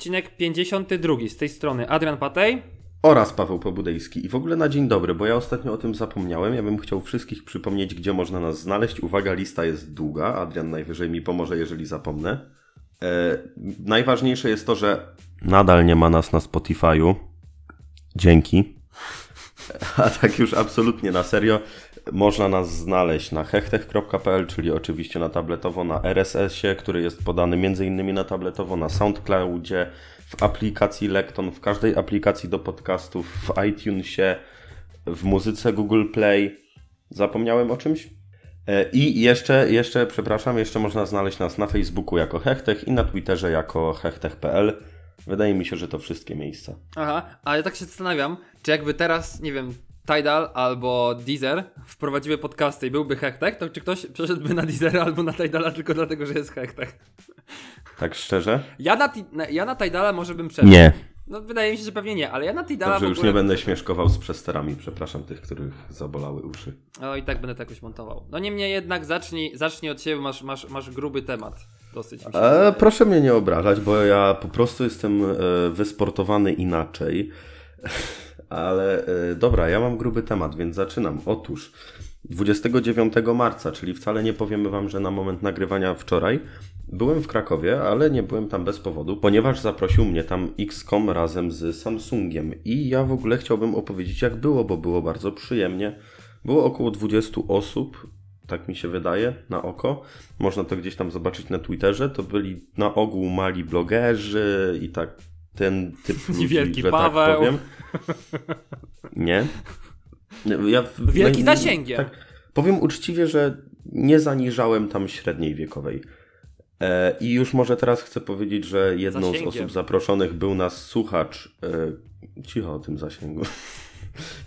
Odcinek 52. Z tej strony Adrian Patej. Oraz Paweł Pobudejski. I w ogóle na dzień dobry, bo ja ostatnio o tym zapomniałem. Ja bym chciał wszystkich przypomnieć, gdzie można nas znaleźć. Uwaga, lista jest długa. Adrian najwyżej mi pomoże, jeżeli zapomnę. E, najważniejsze jest to, że nadal nie ma nas na Spotify'u. Dzięki. A tak już absolutnie na serio, można nas znaleźć na hechtech.pl, czyli oczywiście na tabletowo, na RSS-ie, który jest podany m.in. na tabletowo, na SoundCloudzie, w aplikacji Lekton, w każdej aplikacji do podcastów, w iTunesie, w muzyce Google Play. Zapomniałem o czymś? E, I jeszcze, jeszcze, przepraszam, jeszcze można znaleźć nas na Facebooku jako Hechtech i na Twitterze jako hechtech.pl. Wydaje mi się, że to wszystkie miejsca. Aha, ale ja tak się zastanawiam, czy jakby teraz, nie wiem, Tidal albo Deezer wprowadziły podcasty i byłby Hechtek, to czy ktoś przeszedłby na Deezer albo na Tidala tylko dlatego, że jest Hechtek? Tak szczerze? Ja na, na, ja na Tidala może bym przeszedł. Nie. No wydaje mi się, że pewnie nie, ale ja na Tidala Dobrze, już ogóle... nie będę śmieszkował z przesterami, przepraszam tych, których zabolały uszy. No i tak będę to jakoś montował. No niemniej jednak zacznij, zacznij od siebie, masz, masz, masz gruby temat. Dosyć mi się E, proszę mnie nie obrażać, bo ja po prostu jestem e, wysportowany inaczej. Ale e, dobra, ja mam gruby temat, więc zaczynam. Otóż 29 marca, czyli wcale nie powiemy Wam, że na moment nagrywania wczoraj, byłem w Krakowie, ale nie byłem tam bez powodu, ponieważ zaprosił mnie tam XCOM razem z Samsungiem. I ja w ogóle chciałbym opowiedzieć, jak było, bo było bardzo przyjemnie. Było około 20 osób, tak mi się wydaje, na oko. Można to gdzieś tam zobaczyć na Twitterze. To byli na ogół mali blogerzy i tak ten typ ludzi, Wielki że Paweł. Tak powiem. Nie. Ja w- Wielki no, zasięgiem. Tak, powiem uczciwie, że nie zaniżałem tam średniej wiekowej. E, I już może teraz chcę powiedzieć, że jedną z Zasięgiem. osób zaproszonych był nas słuchacz. E, cicho o tym zasięgu.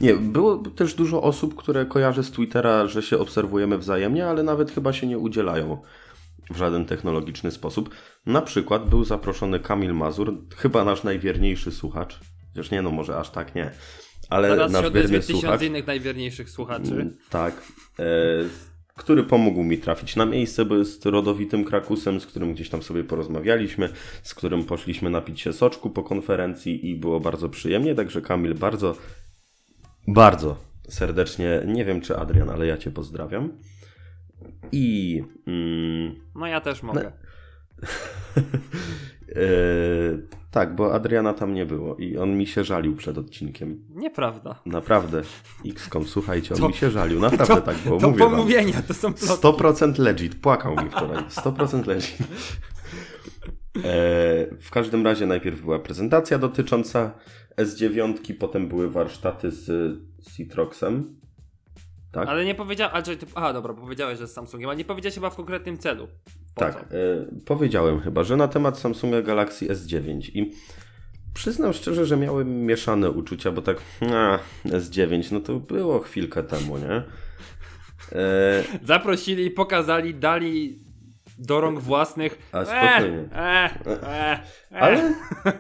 Nie, było też dużo osób, które kojarzę z Twittera, że się obserwujemy wzajemnie, ale nawet chyba się nie udzielają w żaden technologiczny sposób. Na przykład był zaproszony Kamil Mazur, chyba nasz najwierniejszy słuchacz. Chociaż nie, no może aż tak nie. Ale Zaraz się nasz odezwie tysiąc słuchacz. innych najwierniejszych słuchaczy. Mm, Tak. E, który pomógł mi trafić na miejsce, bo jest rodowitym krakusem, z którym gdzieś tam sobie porozmawialiśmy, z którym poszliśmy napić się soczku po konferencji i było bardzo przyjemnie, także Kamil bardzo, bardzo serdecznie, nie wiem czy Adrian, ale ja Cię pozdrawiam. I mm, No ja też mogę. e, tak, bo Adriana tam nie było i on mi się żalił przed odcinkiem. Nieprawda. Naprawdę. XCOM, słuchajcie, on To- mi się żalił. Naprawdę to, tak było. To Mówię wam. pomówienia, to są plotki. 100% legit. Płakał mi wczoraj. 100% legit. E, w każdym razie najpierw była prezentacja dotycząca S9, potem były warsztaty z Citroxem. Tak? Ale nie powiedział, ty, aha dobra, powiedziałeś, że z Samsungiem, ale nie powiedziałeś chyba w konkretnym celu. Po Tak, e, powiedziałem chyba, że na temat Samsunga Galaxy S9 i przyznam szczerze, że miałem mieszane uczucia, bo tak a, S9, no to było chwilkę temu, nie? E, Zaprosili, pokazali, dali do rąk własnych. A, spokojnie. E, e, e, e. Ale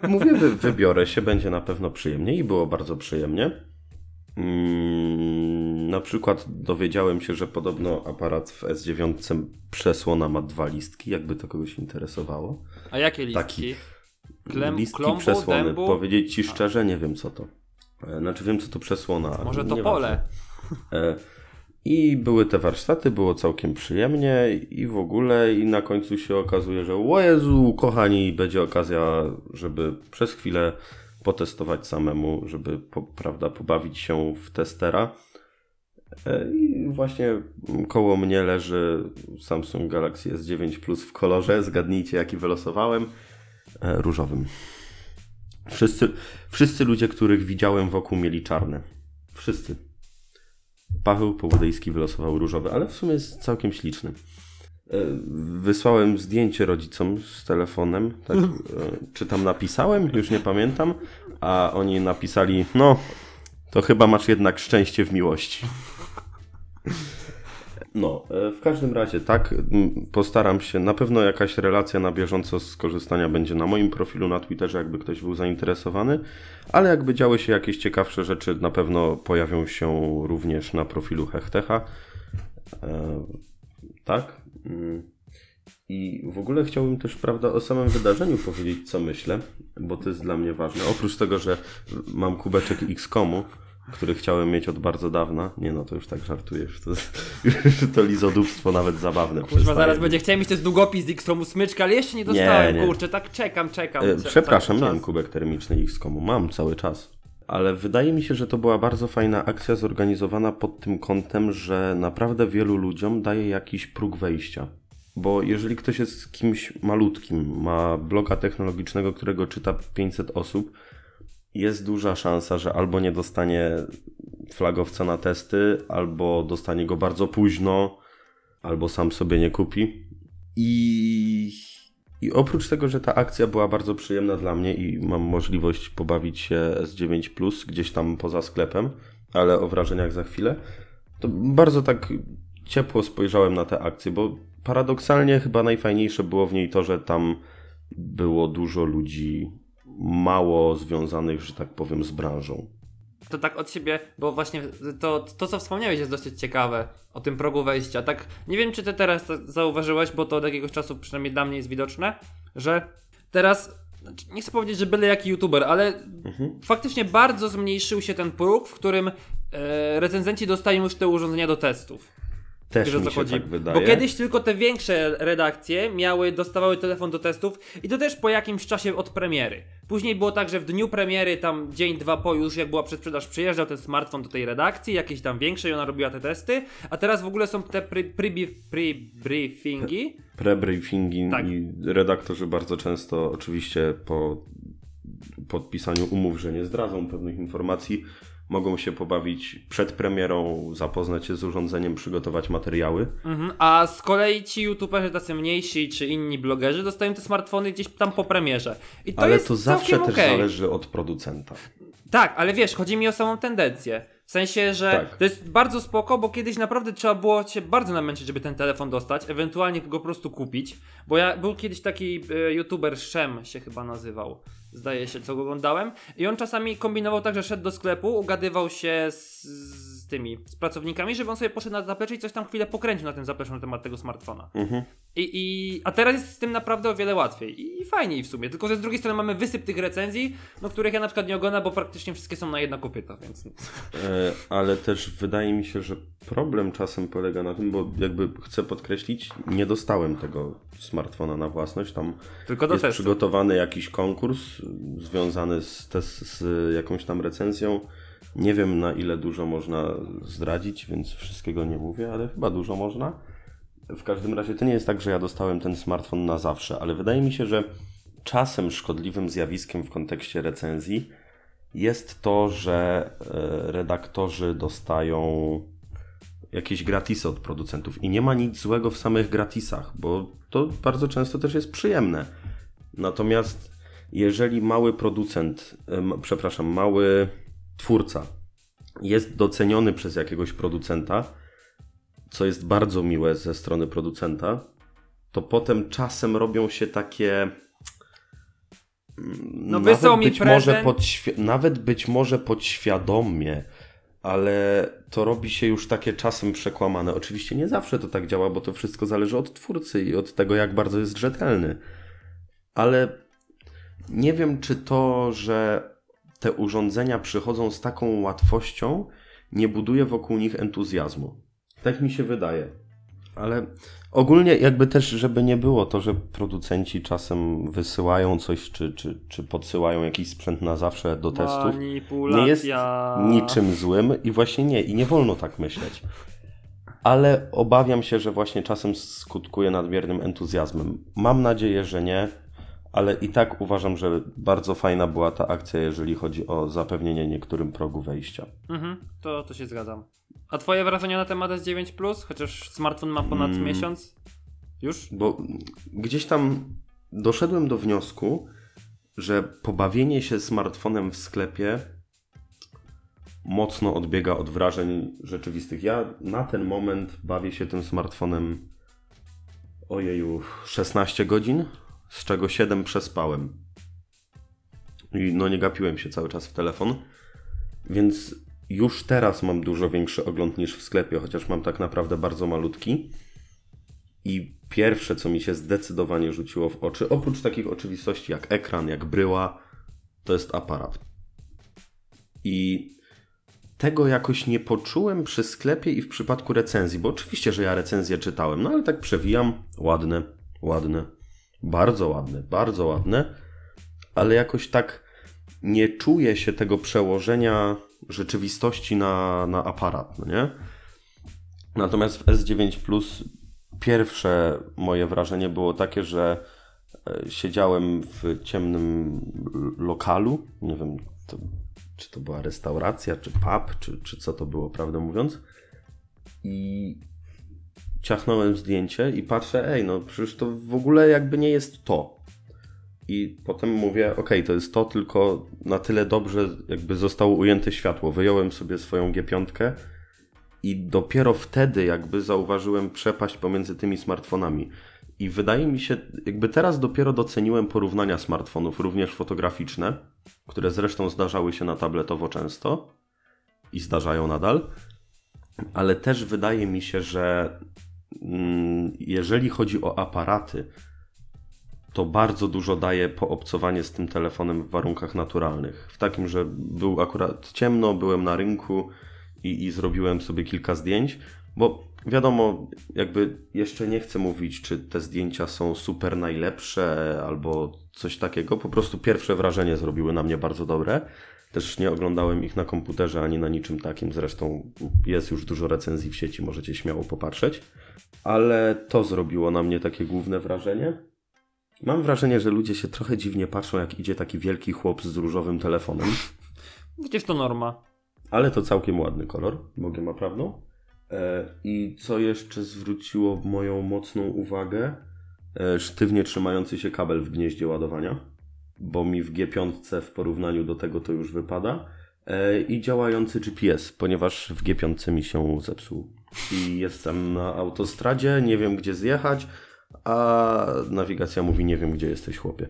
mówię, wy, wybiorę się, będzie na pewno przyjemnie i było bardzo przyjemnie. Mm, na przykład dowiedziałem się, że podobno aparat w S9 przesłona ma dwa listki, jakby to kogoś interesowało. A jakie listki? Taki Klem, listki klombu, przesłony. dębu? Powiedzieć ci szczerze, nie wiem co to. E, Znaczy wiem co to przesłona. Może to nieważne. pole. E, I były te warsztaty, było całkiem przyjemnie i w ogóle i na końcu się okazuje, że o Jezu, kochani, będzie okazja, żeby przez chwilę potestować samemu, żeby po, prawda, pobawić się w testera. E, I właśnie koło mnie leży Samsung Galaxy S9 Plus w kolorze. Zgadnijcie, jaki wylosowałem. E, Różowym. Wszyscy, wszyscy ludzie, których widziałem wokół, mieli czarne. Wszyscy. Paweł Połodejski wylosował różowy, ale w sumie jest całkiem śliczny. E, Wysłałem zdjęcie rodzicom z telefonem, tak, e, czy tam napisałem, już nie pamiętam, a oni napisali, no, to chyba masz jednak szczęście w miłości. No, e, w każdym razie tak, postaram się, na pewno jakaś relacja na bieżąco z korzystania będzie na moim profilu na Twitterze, jakby ktoś był zainteresowany, ale jakby działy się jakieś ciekawsze rzeczy, na pewno pojawią się również na profilu Hechtecha. E, tak. Mm. I w ogóle chciałbym też, prawda, o samym wydarzeniu powiedzieć, co myślę, bo to jest dla mnie ważne. Oprócz tego, że mam kubeczek XCOMu, który chciałem mieć od bardzo dawna. Nie no, to już tak żartujesz. To, to lizodóbstwo nawet zabawne. Kurwa, zaraz będzie chciał mieć też długopis z X-Romu smyczka, ale jeszcze nie dostałem, Nie, nie. kurczę, tak czekam, czekam. E, Przepraszam, miałem kubek termiczny XCOMu. Mam cały czas. Ale wydaje mi się, że to była bardzo fajna akcja zorganizowana pod tym kątem, że naprawdę wielu ludziom daje jakiś próg wejścia. Bo jeżeli ktoś jest kimś malutkim, ma bloga technologicznego, którego czyta 500 osób, jest duża szansa, że albo nie dostanie flagowca na testy, albo dostanie go bardzo późno, albo sam sobie nie kupi. I, I oprócz tego, że ta akcja była bardzo przyjemna dla mnie i mam możliwość pobawić się S9 Plus gdzieś tam poza sklepem, ale o wrażeniach za chwilę, to bardzo tak ciepło spojrzałem na tę akcję, bo paradoksalnie chyba najfajniejsze było w niej to, że tam było dużo ludzi mało związanych, że tak powiem, z branżą. To tak od siebie, bo właśnie to, to co wspomniałeś jest dosyć ciekawe o tym progu wejścia. Tak, nie wiem czy ty teraz to zauważyłeś, bo to od jakiegoś czasu przynajmniej dla mnie jest widoczne, że teraz, znaczy, nie chcę powiedzieć, że byle jaki youtuber, ale faktycznie bardzo zmniejszył się ten próg, w którym e, recenzenci dostają już te urządzenia do testów. Też Wiesz mi się chodzi? tak wydaje. Bo kiedyś tylko te większe redakcje miały, dostawały telefon do testów i to też po jakimś czasie od premiery. Później było tak, że w dniu premiery, tam dzień, dwa po już jak była przedsprzedaż, przyjeżdżał ten smartfon do tej redakcji, jakiejś tam większej, ona robiła te testy, a teraz w ogóle są te pre- pre- pre- briefingi. Prebriefingi Tak. i redaktorzy bardzo często, oczywiście po podpisaniu umów, że nie zdradzą pewnych informacji, mogą się pobawić przed premierą, zapoznać się z urządzeniem, przygotować materiały. Mhm. A z kolei ci youtuberzy tacy mniejsi czy inni blogerzy dostają te smartfony gdzieś tam po premierze. To Ale to zawsze też okej. zależy od producenta. Tak, ale wiesz, chodzi mi o samą tendencję. W sensie, że Tak. to jest bardzo spoko, bo kiedyś naprawdę trzeba było się bardzo namęczyć, żeby ten telefon dostać, ewentualnie go po prostu kupić. Bo ja był kiedyś taki e, youtuber Shem się chyba nazywał. Zdaje się, co oglądałem. I on czasami kombinował tak, że szedł do sklepu, ugadywał się z tymi, z pracownikami, żeby on sobie poszedł na zaplecze i coś tam chwilę pokręcił na tym zapleczu na temat tego smartfona. Mhm. I, i, a teraz jest z tym naprawdę o wiele łatwiej i, i fajniej w sumie. Tylko, że z drugiej strony mamy wysyp tych recenzji, no których ja na przykład nie oglądam, bo praktycznie wszystkie są na jedno kopyto, więc. E, ale też wydaje mi się, że problem czasem polega na tym, bo jakby chcę podkreślić, nie dostałem tego smartfona na własność. Tam Tylko do jest testu. przygotowany jakiś konkurs związany z, z jakąś tam recenzją. Nie wiem na ile dużo można zdradzić, więc wszystkiego nie mówię, ale chyba dużo można. W każdym razie to nie jest tak, że ja dostałem ten smartfon na zawsze, ale wydaje mi się, że czasem szkodliwym zjawiskiem w kontekście recenzji jest to, że e, redaktorzy dostają jakieś gratisy od producentów i nie ma nic złego w samych gratisach, bo to bardzo często też jest przyjemne. Natomiast jeżeli mały producent, em, przepraszam, mały twórca jest doceniony przez jakiegoś producenta, co jest bardzo miłe ze strony producenta, to potem czasem robią się takie. No wysłał mi być może podświ- nawet być może podświadomie, ale to robi się już takie czasem przekłamane. Oczywiście nie zawsze to tak działa, bo to wszystko zależy od twórcy i od tego, jak bardzo jest rzetelny. Ale nie wiem, czy to, że te urządzenia przychodzą z taką łatwością, nie buduje wokół nich entuzjazmu. Tak mi się wydaje. Ale ogólnie jakby też, żeby nie było to, że producenci czasem wysyłają coś, czy, czy, czy podsyłają jakiś sprzęt na zawsze do testów, nie jest niczym złym i właśnie nie, i nie wolno tak myśleć. Ale obawiam się, że właśnie czasem skutkuje nadmiernym entuzjazmem. Mam nadzieję, że nie, ale i tak uważam, że bardzo fajna była ta akcja, jeżeli chodzi o zapewnienie niektórym progu wejścia. Mhm, to, to się zgadzam. A twoje wrażenia na temat S9 Plus? Chociaż smartfon ma ponad Mm. miesiąc? Już? Bo gdzieś tam doszedłem do wniosku, że pobawienie się smartfonem w sklepie mocno odbiega od wrażeń rzeczywistych. Ja na ten moment bawię się tym smartfonem ojeju 16 godzin, z czego 7 przespałem. I no nie gapiłem się cały czas w telefon, więc już teraz mam dużo większy ogląd niż w sklepie, chociaż mam tak naprawdę bardzo malutki. I pierwsze, co mi się zdecydowanie rzuciło w oczy, oprócz takich oczywistości jak ekran, jak bryła, to jest aparat. I tego jakoś nie poczułem przy sklepie i w przypadku recenzji, bo oczywiście, że ja recenzję czytałem, no ale tak przewijam, ładne, ładne, bardzo ładne, bardzo ładne, ale jakoś tak nie czuję się tego przełożenia rzeczywistości na, na aparat, no nie? Natomiast w S9 Plus pierwsze moje wrażenie było takie, że e, siedziałem w ciemnym lokalu, nie wiem, to, czy to była restauracja, czy pub, czy, czy co to było, prawdę mówiąc. I ciachnąłem zdjęcie i patrzę, ej, no przecież to w ogóle jakby nie jest to. I potem mówię, okej, to jest to, tylko na tyle dobrze jakby zostało ujęte światło. Wyjąłem sobie swoją G5 i dopiero wtedy jakby zauważyłem przepaść pomiędzy tymi smartfonami. I wydaje mi się, jakby teraz dopiero doceniłem porównania smartfonów, również fotograficzne, które zresztą zdarzały się na tabletowo często i zdarzają nadal, ale też wydaje mi się, że jeżeli chodzi o aparaty, to bardzo dużo daje poobcowanie z tym telefonem w warunkach naturalnych. W takim, że był akurat ciemno, byłem na rynku i, i zrobiłem sobie kilka zdjęć, bo wiadomo, jakby jeszcze nie chcę mówić, czy te zdjęcia są super najlepsze albo coś takiego. Po prostu pierwsze wrażenie zrobiły na mnie bardzo dobre. Też nie oglądałem ich na komputerze ani na niczym takim. Zresztą jest już dużo recenzji w sieci, możecie śmiało popatrzeć. Ale to zrobiło na mnie takie główne wrażenie. Mam wrażenie, że ludzie się trochę dziwnie patrzą, jak idzie taki wielki chłop z różowym telefonem. Przecież to norma. Ale to całkiem ładny kolor, Bogiem ma prawdą. E, I co jeszcze zwróciło moją mocną uwagę? E, Sztywnie trzymający się kabel w gnieździe ładowania, bo mi w G5 w porównaniu do tego to już wypada. E, I działający GPS, ponieważ w G5 mi się zepsuł. I jestem na autostradzie, nie wiem gdzie zjechać, a nawigacja mówi nie wiem gdzie jesteś chłopie.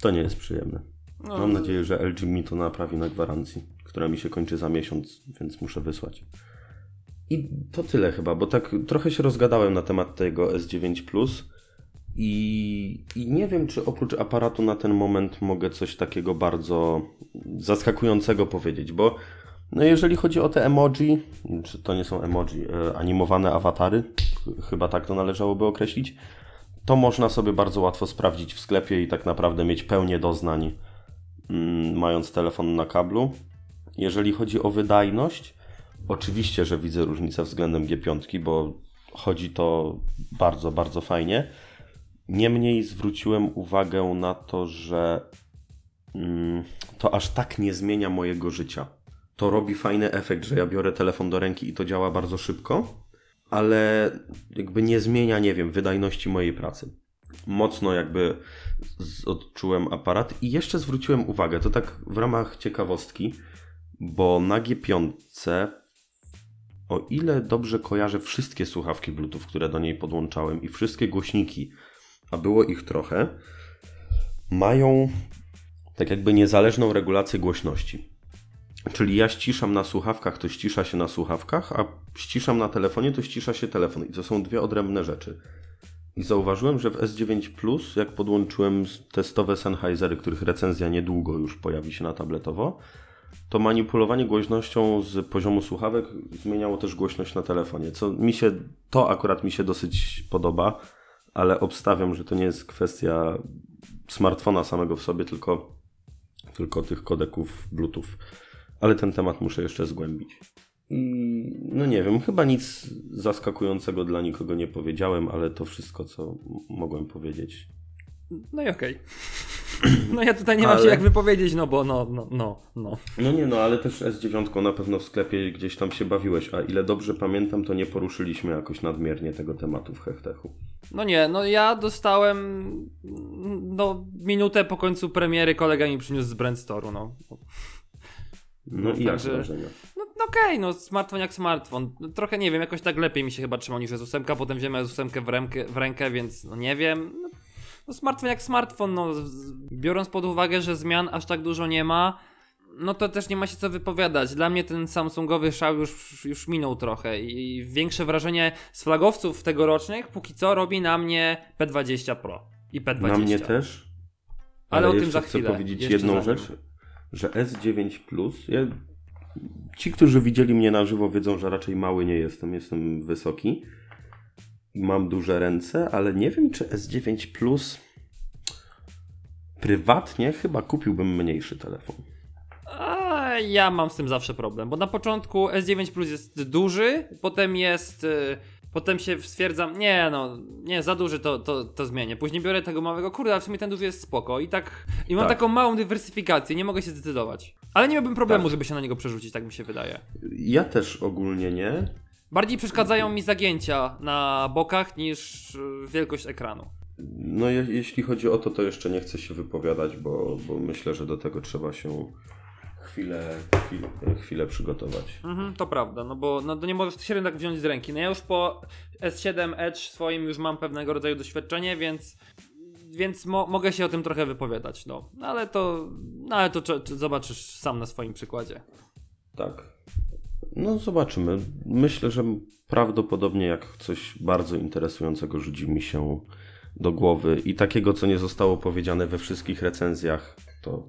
To nie jest przyjemne. No, Mam nadzieję, że LG mi to naprawi na gwarancji, która mi się kończy za miesiąc, więc muszę wysłać. I to tyle chyba, bo tak trochę się rozgadałem na temat tego S9 Plus i, i nie wiem, czy oprócz aparatu na ten moment mogę coś takiego bardzo zaskakującego powiedzieć, bo no jeżeli chodzi o te emoji, czy to nie są emoji, e, animowane awatary, ch- chyba tak to należałoby określić, to można sobie bardzo łatwo sprawdzić w sklepie i tak naprawdę mieć pełnię doznań mm, mając telefon na kablu. Jeżeli chodzi o wydajność, oczywiście, że widzę różnicę względem G5, bo chodzi to bardzo, bardzo fajnie. Niemniej zwróciłem uwagę na to, że mm, to aż tak nie zmienia mojego życia. To robi fajny efekt, że ja biorę telefon do ręki i to działa bardzo szybko, ale jakby nie zmienia, nie wiem, wydajności mojej pracy. Mocno jakby odczułem aparat i jeszcze zwróciłem uwagę, to tak w ramach ciekawostki, bo na G5, o ile dobrze kojarzę wszystkie słuchawki Bluetooth, które do niej podłączałem i wszystkie głośniki, a było ich trochę, mają tak jakby niezależną regulację głośności. Czyli ja ściszam na słuchawkach, to ścisza się na słuchawkach, a ściszam na telefonie, to ścisza się telefon. I to są dwie odrębne rzeczy. I zauważyłem, że w S9 Plus, jak podłączyłem testowe Sennheisery, których recenzja niedługo już pojawi się na tabletowo, to manipulowanie głośnością z poziomu słuchawek zmieniało też głośność na telefonie. Co mi się, to akurat mi się dosyć podoba, ale obstawiam, że to nie jest kwestia smartfona samego w sobie, tylko, tylko tych kodeków Bluetooth. Ale ten temat muszę jeszcze zgłębić. I no nie wiem, chyba nic zaskakującego dla nikogo nie powiedziałem, ale to wszystko, co mogłem powiedzieć. No i okej. No ja tutaj nie mam się Ale- jak wypowiedzieć, no bo no, no, no, no. No nie, no ale też S9 na pewno w sklepie gdzieś tam się bawiłeś, a ile dobrze pamiętam, to nie poruszyliśmy jakoś nadmiernie tego tematu w Hechtechu. No nie, no ja dostałem no minutę po końcu premiery kolega mi przyniósł z Brandstoru, no. No i jak Także- wrażenia? No, no okej, no smartfon jak smartfon. No, trochę nie wiem, jakoś tak lepiej mi się chyba trzymał niż S8, potem wziąłem S8 w rękę, w rękę, więc no nie wiem. No, smartfon jak smartfon, no biorąc pod uwagę, że zmian aż tak dużo nie ma, no to też nie ma się co wypowiadać. Dla mnie ten Samsungowy szał już, już minął trochę i większe wrażenie z flagowców tegorocznych póki co robi na mnie P20 Pro i P20. Na mnie też. Ale o tym za chcę chwilę. powiedzieć Jeszcze jedną rzecz, że S9 Plus. Ja, ci, którzy widzieli mnie na żywo, wiedzą, że raczej mały nie jestem. Jestem wysoki. Mam duże ręce, ale nie wiem, czy S9 Plus. Prywatnie chyba kupiłbym mniejszy telefon. A ja mam z tym zawsze problem, bo na początku S9 Plus jest duży, potem jest. y, Potem się stwierdzam, nie no, nie, za duży to, to, to zmienię. Później biorę tego małego, kurde, a w sumie ten duży jest spoko. I tak. I mam Tak. taką małą dywersyfikację, nie mogę się zdecydować. Ale nie miałbym problemu, Tak. żeby się na niego przerzucić, tak mi się wydaje. Ja też ogólnie nie. Bardziej przeszkadzają mi zagięcia na bokach niż y, wielkość ekranu. No, je, jeśli chodzi o to, to jeszcze nie chcę się wypowiadać, bo, bo myślę, że do tego trzeba się chwilę, chwilę, chwilę przygotować. Mhm, to prawda, no bo no, nie możesz się rynek wziąć z ręki. No ja już po S7 Edge swoim już mam pewnego rodzaju doświadczenie, więc więc mo mogę się o tym trochę wypowiadać, no. No ale to, no ale to zobaczysz sam na swoim przykładzie. Tak. No zobaczymy. Myślę, że prawdopodobnie jak coś bardzo interesującego rzuci mi się do głowy i takiego, co nie zostało powiedziane we wszystkich recenzjach, to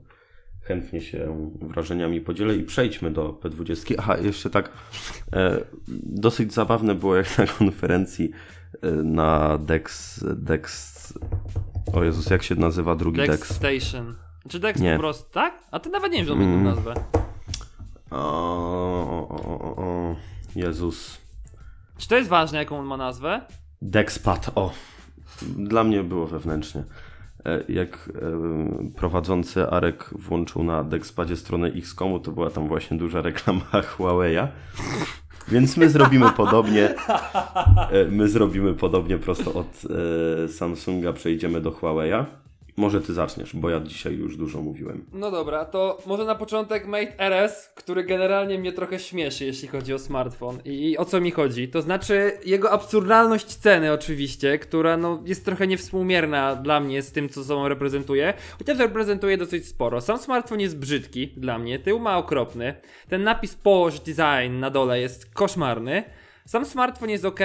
chętnie się wrażeniami podzielę i przejdźmy do P20. Aha, jeszcze tak e, dosyć zabawne było jak na konferencji e, na Dex, Dex o Jezus, jak się nazywa drugi Dex, Dex? Station. Czy Dex Nie. po prostu, tak? A ty nawet nie wiem, że Mm. nazwę. O, o, o, o. Jezus. Czy to jest ważne, jaką on ma nazwę? Dexpad, o. Dla mnie było wewnętrznie. E, Jak e, prowadzący Arek włączył na Dexpadzie stronę XCOMu, to była tam właśnie duża reklama Huawei'a. Więc my zrobimy podobnie. E, My zrobimy podobnie prosto od Samsunga, przejdziemy do Huawei'a. Może ty zaczniesz, bo ja dzisiaj już dużo mówiłem. No dobra, to może na początek Mate RS, który generalnie mnie trochę śmieszy, jeśli chodzi o smartfon. I, i o co mi chodzi? To znaczy jego absurdalność ceny oczywiście, która no, jest trochę niewspółmierna dla mnie z tym, co sobą reprezentuje. Chociaż reprezentuje dosyć sporo. Sam smartfon jest brzydki dla mnie, tył ma okropny. Ten napis Porsche Design na dole jest koszmarny. Sam smartfon jest ok.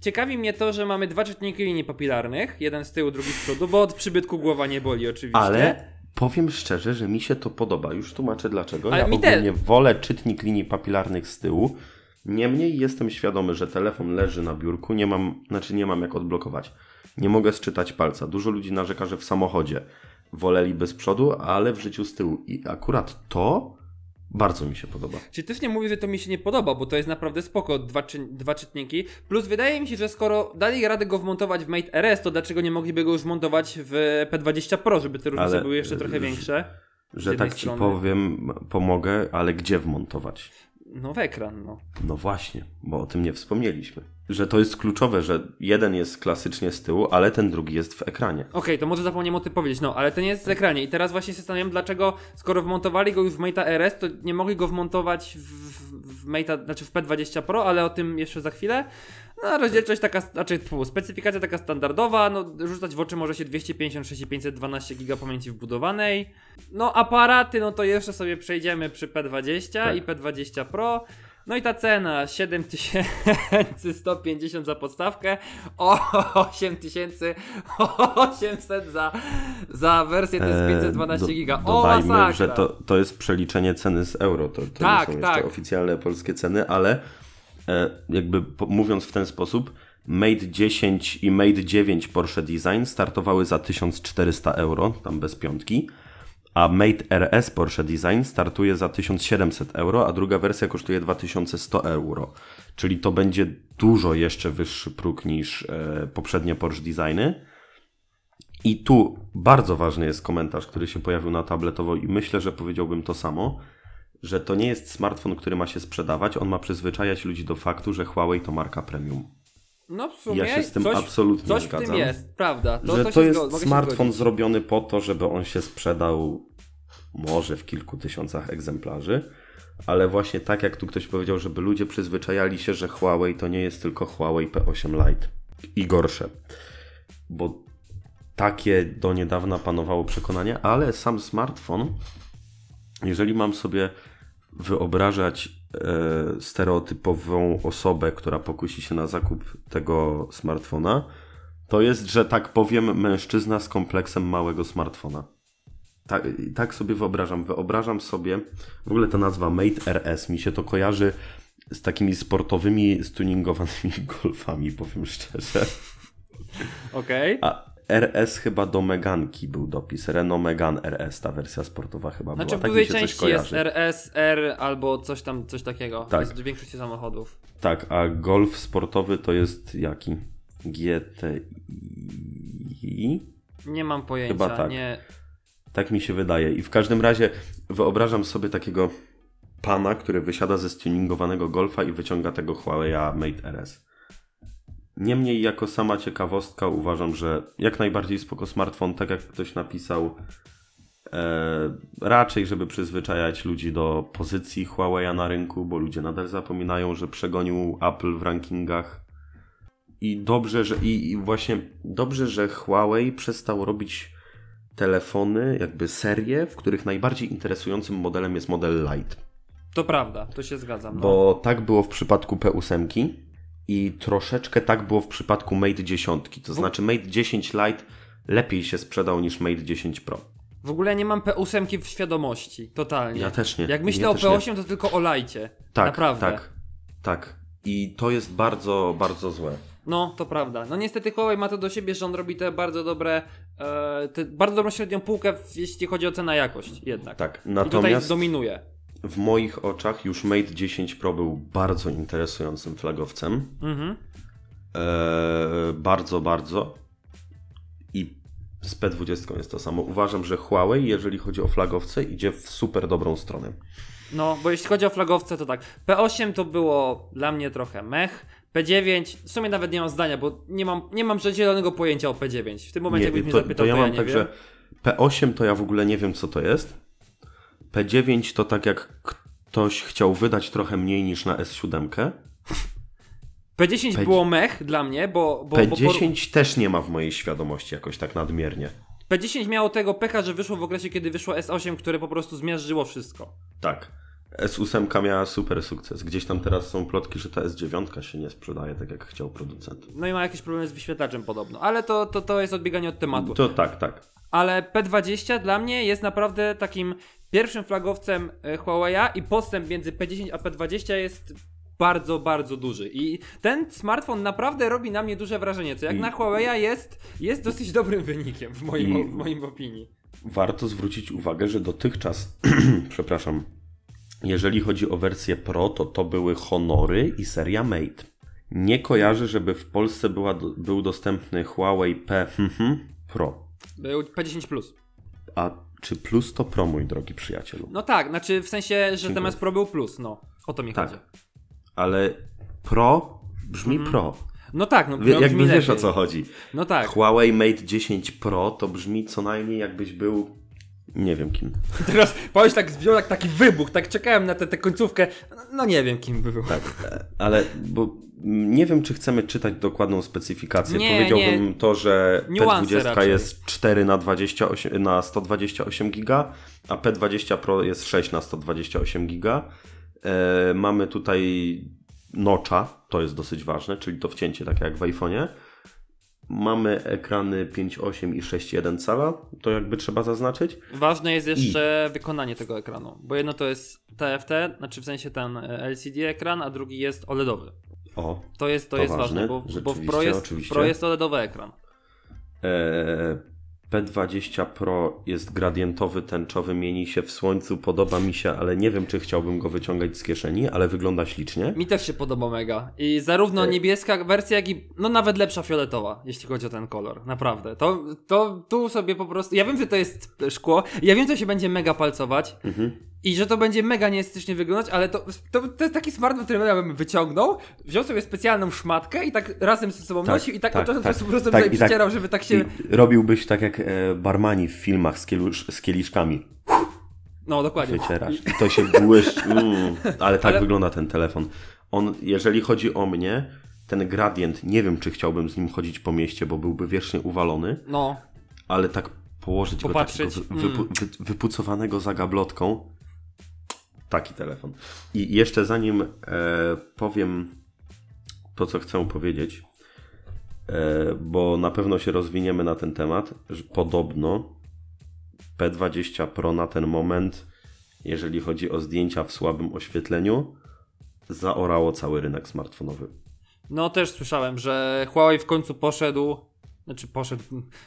Ciekawi mnie to, że mamy dwa czytniki linii papilarnych, jeden z tyłu, drugi z przodu, bo od przybytku głowa nie boli oczywiście. Ale powiem szczerze, że mi się to podoba. Już tłumaczę dlaczego. Ale ja ogólnie wolę czytnik linii papilarnych z tyłu. Niemniej jestem świadomy, że telefon leży na biurku, nie mam, znaczy nie mam jak odblokować. Nie mogę sczytać palca. Dużo ludzi narzeka, że w samochodzie woleliby z przodu, ale w życiu z tyłu. I akurat to bardzo mi się podoba. Czyli też nie mówię, że to mi się nie podoba, bo to jest naprawdę spoko, dwa, czy, dwa czytniki. Plus wydaje mi się, że skoro dali radę go wmontować w Mate RS, to dlaczego nie mogliby go już wmontować w P20 Pro, żeby te różnice Ale, były jeszcze trochę większe? Że tak ci strony. powiem, pomogę, ale gdzie wmontować? No w ekran, no. No właśnie, bo o tym nie wspomnieliśmy. Że to jest kluczowe, że jeden jest klasycznie z tyłu, ale ten drugi jest w ekranie. Okej, to może zapomniałem o tym powiedzieć, no, ale ten jest w ekranie i teraz właśnie się zastanawiam, dlaczego, skoro wmontowali go już w Mate'a RS, to nie mogli go wmontować w, w Mate'a, znaczy w P20 Pro, ale o tym jeszcze za chwilę. No, rozdzielczość taka, znaczy, specyfikacja taka standardowa, no, rzucać w oczy może się 256 i 512 giga pamięci wbudowanej. No, aparaty, no to jeszcze sobie przejdziemy przy P20 Tak. i P20 Pro. No i ta cena 7150 za podstawkę, o 8800 za, za wersję to jest 512 do- giga. O, Dodajmy, masakra. że to, to jest przeliczenie ceny z euro. To, to Tak, nie są tak. jeszcze oficjalne polskie ceny, ale e, jakby mówiąc w ten sposób, Mate 10 i Mate 9 Porsche Design startowały za 1400 euro, tam bez piątki, a Mate RS Porsche Design startuje za 1700 euro, a druga wersja kosztuje 2100 euro. Czyli to będzie dużo jeszcze wyższy próg niż e, poprzednie Porsche Designy. I tu bardzo ważny jest komentarz, który się pojawił na tabletowo i myślę, że powiedziałbym to samo, że to nie jest smartfon, który ma się sprzedawać, on ma przyzwyczajać ludzi do faktu, że Huawei to marka premium. No w sumie Ja się z tym coś, absolutnie coś w zgadzam. tym jest, prawda. To, że to, to, jest smartfon zrobiony po to, żeby on się sprzedał może w kilku tysiącach egzemplarzy, ale właśnie tak jak tu ktoś powiedział, żeby ludzie przyzwyczajali się, że Huawei to nie jest tylko Huawei P8 Lite i gorsze. Bo takie do niedawna panowało przekonanie, ale sam smartfon jeżeli mam sobie wyobrażać e, stereotypową osobę, która pokusi się na zakup tego smartfona, to jest, że tak powiem, mężczyzna z kompleksem małego smartfona. Tak, tak sobie wyobrażam. Wyobrażam sobie, w ogóle ta nazwa Mate RS mi się to kojarzy z takimi sportowymi, stuningowanymi golfami, powiem szczerze. Okej. A RS chyba do Meganki był dopis. Renault Megane RS, ta wersja sportowa chyba Znaczy była. w Tak mi dużej coś części jest. RS, R albo coś tam, coś takiego. Tak. Jest w większości samochodów. Tak, a golf sportowy to jest jaki? GTI? Nie mam pojęcia. Chyba tak. Nie. Tak mi się wydaje. I w każdym razie wyobrażam sobie takiego pana, który wysiada ze stuningowanego golfa i wyciąga tego Huawei'a Mate RS. Niemniej, jako sama ciekawostka, uważam, że jak najbardziej spoko smartfon, tak jak ktoś napisał, e, raczej, żeby przyzwyczajać ludzi do pozycji Huawei'a na rynku, bo ludzie nadal zapominają, że przegonił Apple w rankingach. I dobrze, że i, i właśnie dobrze, że Huawei przestał robić telefony, jakby serie, w których najbardziej interesującym modelem jest model Lite. To prawda, to się zgadzam. No. Bo tak było w przypadku P8 i troszeczkę tak było w przypadku Mate 10. To znaczy Mate 10 Lite lepiej się sprzedał niż Mate 10 Pro. W ogóle nie mam P8 w świadomości, totalnie. Ja też nie. Jak myślę Ja o też nie. P8, to tylko o lajcie. Tak, Naprawdę. tak, tak. I to jest bardzo, bardzo złe. No, to prawda. No niestety Huawei ma to do siebie, że on robi te bardzo dobre, e, te bardzo dobrą średnią półkę, jeśli chodzi o cenę jakość jednak. Tak. I tutaj Natomiast dominuje. w moich oczach już Mate 10 Pro był bardzo interesującym flagowcem. Mhm. Eee, bardzo, bardzo. I z P20 jest to samo. Uważam, że Huawei, jeżeli chodzi o flagowce, idzie w super dobrą stronę. No, bo jeśli chodzi o flagowce, to tak. P8 to było dla mnie trochę mech. P9, w sumie nawet nie mam zdania, bo nie mam, nie mam zielonego pojęcia o P9. W tym momencie, jakbyś mnie to, zapytał, to ja mam nie tak, wiem. że P8 to ja w ogóle nie wiem, co to jest. P9 to tak jak ktoś chciał wydać trochę mniej niż na S7. P10 P- było mech dla mnie, bo, bo, bo P10 też nie ma w mojej świadomości jakoś tak nadmiernie. P10 miało tego pecha, że wyszło w okresie, kiedy wyszło S8, które po prostu zmiażdżyło wszystko. Tak. S8 miała super sukces. Gdzieś tam teraz są plotki, że ta S9 się nie sprzedaje tak jak chciał producent. No i ma jakieś problemy z wyświetlaczem podobno, ale to, to, to jest odbieganie od tematu. To tak, tak. Ale P20 dla mnie jest naprawdę takim pierwszym flagowcem e, Huawei'a i postęp między P10 a P20 jest bardzo, bardzo duży. I ten smartfon naprawdę robi na mnie duże wrażenie, co jak I- na Huawei'a jest, jest dosyć dobrym wynikiem w moim, I- w moim opinii. warto zwrócić uwagę, że dotychczas, przepraszam, jeżeli chodzi o wersję Pro, to to były Honory i seria Mate. Nie kojarzę, żeby w Polsce była, był dostępny Huawei P mhm, Pro. Był P10 Plus. A czy Plus to Pro, mój drogi przyjacielu? No tak, znaczy w sensie, że zamiast Pro był Plus, no. O to mi Tak. chodzi. Ale Pro brzmi Pro. No tak, no Wie, jakby wiesz o co chodzi. No tak. Huawei Mate 10 Pro to brzmi co najmniej jakbyś był nie wiem kim. Teraz powiesz tak, wziął jak taki wybuch, tak czekałem na tę końcówkę, no nie wiem kim by był. Tak, e, ale bo nie wiem, czy chcemy czytać dokładną specyfikację. Nie, Powiedziałbym nie. to, że Niuanse P20 raczej. jest 4 na, 28, na 128 giga, a P20 Pro jest 6 na 128 giga. E, mamy tutaj nocza, to jest dosyć ważne, czyli to wcięcie takie jak w iPhone'ie. Mamy ekrany 5.8 i 6.1 cala, to jakby trzeba zaznaczyć. Ważne jest jeszcze wykonanie tego ekranu, bo jedno to jest TFT, znaczy w sensie ten e, LCD ekran, a drugi jest OLEDowy. O, To jest, to To jest ważne, ważne, bo, bo w Pro jest. Pro jest OLEDowy ekran. E, P20 Pro jest gradientowy, tęczowy, mieni się w słońcu, podoba mi się, ale nie wiem, czy chciałbym go wyciągać z kieszeni, ale wygląda ślicznie. Mi też się podoba mega. I zarówno E. niebieska wersja, jak i no nawet lepsza fioletowa, jeśli chodzi o ten kolor. Naprawdę. To, to tu sobie po prostu. Ja wiem, że to jest szkło. Ja wiem, że się będzie mega palcować. Mhm. I że to będzie mega nieestetycznie wyglądać, ale to, to, to jest taki smartfon, który ja bym wyciągnął, wziął sobie specjalną szmatkę i tak razem ze sobą Tak, nosił i tak, tak, od razu tak, po prostu tak, i tak- żeby tak się... Robiłbyś tak jak e, barmani w filmach z, kielisz, z kieliszkami. No, dokładnie. Wycierasz i to się błyszczy. Mm, ale tak Ale- wygląda ten telefon. On, jeżeli chodzi o mnie, ten gradient, nie wiem, czy chciałbym z nim chodzić po mieście, bo byłby wiecznie uwalony, No, ale tak położyć Popatrzeć, go takiego wy, wypu, mm. wy, wypucowanego za gablotką, Taki telefon. I jeszcze zanim e, powiem to, co chcę powiedzieć, e, bo na pewno się rozwiniemy na ten temat, że podobno P20 Pro na ten moment, jeżeli chodzi o zdjęcia w słabym oświetleniu, zaorało cały rynek smartfonowy. No też słyszałem, że Huawei w końcu poszedł, znaczy poszedł,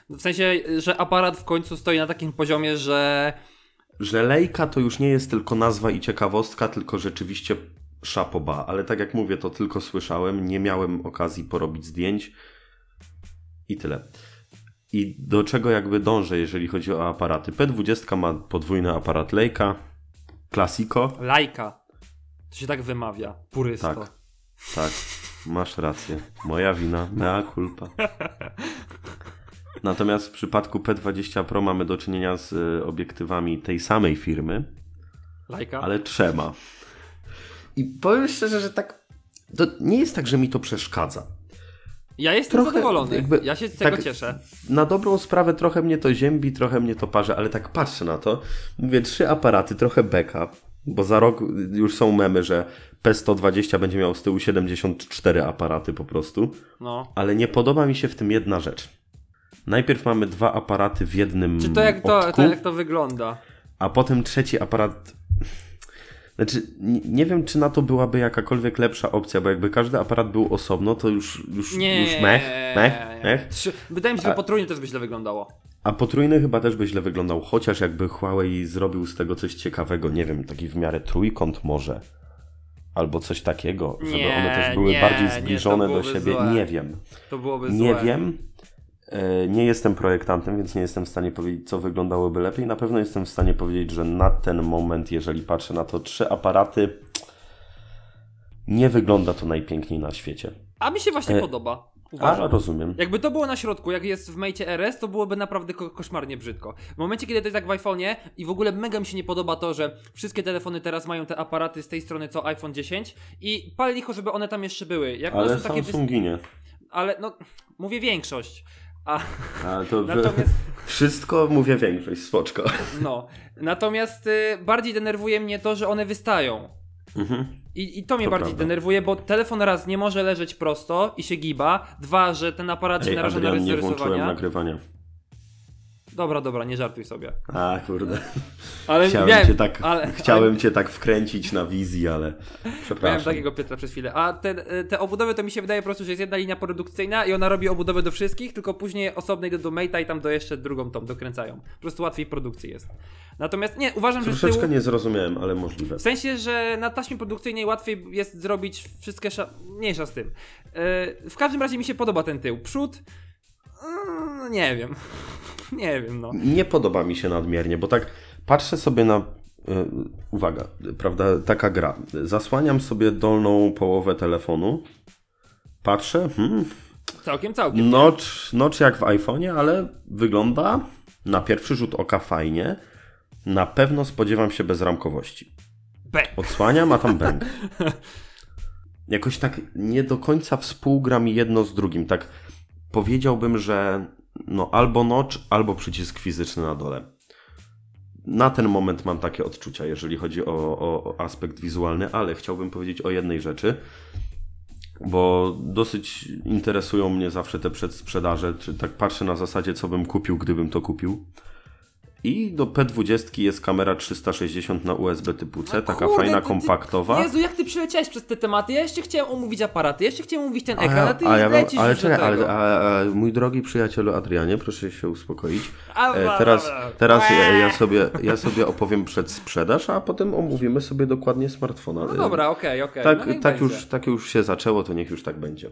w sensie, że aparat w końcu stoi na takim poziomie, że Że Leica to już nie jest tylko nazwa i ciekawostka, tylko rzeczywiście szapoba, ale tak jak mówię, to tylko słyszałem, nie miałem okazji porobić zdjęć i tyle. I do czego jakby dążę, jeżeli chodzi o aparaty? P20 ma podwójny aparat Leica, Classico, lajka. To się tak wymawia, purysto. Tak. Tak, masz rację. Moja wina, mea culpa. Natomiast w przypadku P20 Pro mamy do czynienia z y, obiektywami tej samej firmy, Lajka? ale trzema. I powiem szczerze, że tak. To nie jest tak, że mi to przeszkadza. Ja jestem trochę zadowolony, jakby- ja się z tego tak- cieszę. Na dobrą sprawę trochę mnie to ziębi, trochę mnie to parzy, ale tak patrzę na to. Mówię, trzy aparaty, trochę backup, bo za rok już są memy, że P120 będzie miał z tyłu 74 aparaty po prostu. No. Ale nie podoba mi się w tym jedna rzecz. Najpierw mamy dwa aparaty w jednym Czy to jak to, to jak to wygląda? a potem trzeci aparat. Znaczy, nie, wiem, czy na to byłaby jakakolwiek lepsza opcja, bo jakby każdy aparat był osobno, to już, już, Nie. już mech, mech, mech. Trzy, wydaje mi się, że potrójnie też by źle wyglądało. A potrójny chyba też by źle wyglądał, chociaż jakby Huawei zrobił z tego coś ciekawego, nie wiem, taki w miarę trójkąt może. Albo coś takiego, żeby Nie, one też były nie, bardziej zbliżone do siebie. złe. Nie wiem. To byłoby Nie złe. wiem. E, Nie jestem projektantem, więc nie jestem w stanie powiedzieć, co wyglądało lepiej. Na pewno jestem w stanie powiedzieć, że na ten moment, jeżeli patrzę na to trzy aparaty, nie wygląda to najpiękniej na świecie. A mi się właśnie E, podoba. A, Uważam. rozumiem. Jakby to było na środku, jak jest w Mate RS, to byłoby naprawdę ko koszmarnie brzydko. W momencie, kiedy to jest jak w iPhone'ie i w ogóle mega mi się nie podoba to, że wszystkie telefony teraz mają te aparaty z tej strony co iPhone 10 i pal licho, żeby one tam jeszcze były. Jak Ale są takie Samsungi nie. Ale no, mówię większość. A A to natomiast, wszystko mówię większość, spoczko. no, natomiast y, bardziej denerwuje mnie to, że one wystają. Mhm. I, I to mnie To bardziej prawda. denerwuje, bo telefon raz nie może leżeć prosto i się giba. Dwa, że ten aparat się Ej, naraża Adrian, na nie włączyłem nagrywania. Dobra, dobra, nie żartuj sobie. A, kurde. Ale Chciałem, miałem, cię, tak, ale, chciałem ale cię tak wkręcić na wizji, ale miałem przepraszam. takiego Piotra przez chwilę. A te, te obudowy to mi się wydaje po prostu, że jest jedna linia produkcyjna i ona robi obudowę do wszystkich, tylko później osobno idą do Mate'a i tam do jeszcze drugą tą dokręcają. Po prostu łatwiej produkcji jest. Natomiast nie, uważam, że z Troszeczkę tyłu... nie zrozumiałem, ale możliwe. W sensie, że na taśmie produkcyjnej łatwiej jest zrobić wszystkie sza... mniejsza z tym. Yy, w każdym razie mi się podoba ten tył. Przód... Yy, nie wiem. nie wiem, no. Nie podoba mi się nadmiernie, bo tak patrzę sobie na. y, uwaga, prawda, taka gra. Zasłaniam sobie dolną połowę telefonu. Patrzę, hmm, Całkiem, całkiem. notch, notch jak w iPhone'ie, ale wygląda na pierwszy rzut oka fajnie. Na pewno spodziewam się bezramkowości. B. Odsłaniam, a tam bęk. Jakoś tak nie do końca współgra mi jedno z drugim. Tak powiedziałbym, że no albo notch, albo przycisk fizyczny na dole. Na ten moment mam takie odczucia, jeżeli chodzi o, o, o aspekt wizualny, ale chciałbym powiedzieć o jednej rzeczy, bo dosyć interesują mnie zawsze te przedsprzedaże, czy tak patrzę na zasadzie, co bym kupił, gdybym to kupił. I do P20 jest kamera 360 na USB typu C, taka Kurde, fajna, ty- ty- kompaktowa. Jezu, jak ty przeleciałeś przez te tematy? Ja jeszcze chciałem omówić aparaty, ja jeszcze chciałem omówić ten A ekran, a, ja, ty a ja lecisz ale czekaj, ale, a, a, mój drogi przyjacielu Adrianie, proszę się uspokoić. A, E, teraz teraz ja, ja, sobie, ja sobie opowiem przedsprzedaż, a potem omówimy sobie dokładnie smartfona. No dobra, okej, okej. Tak, no tak, już, tak już się zaczęło, to niech już tak będzie.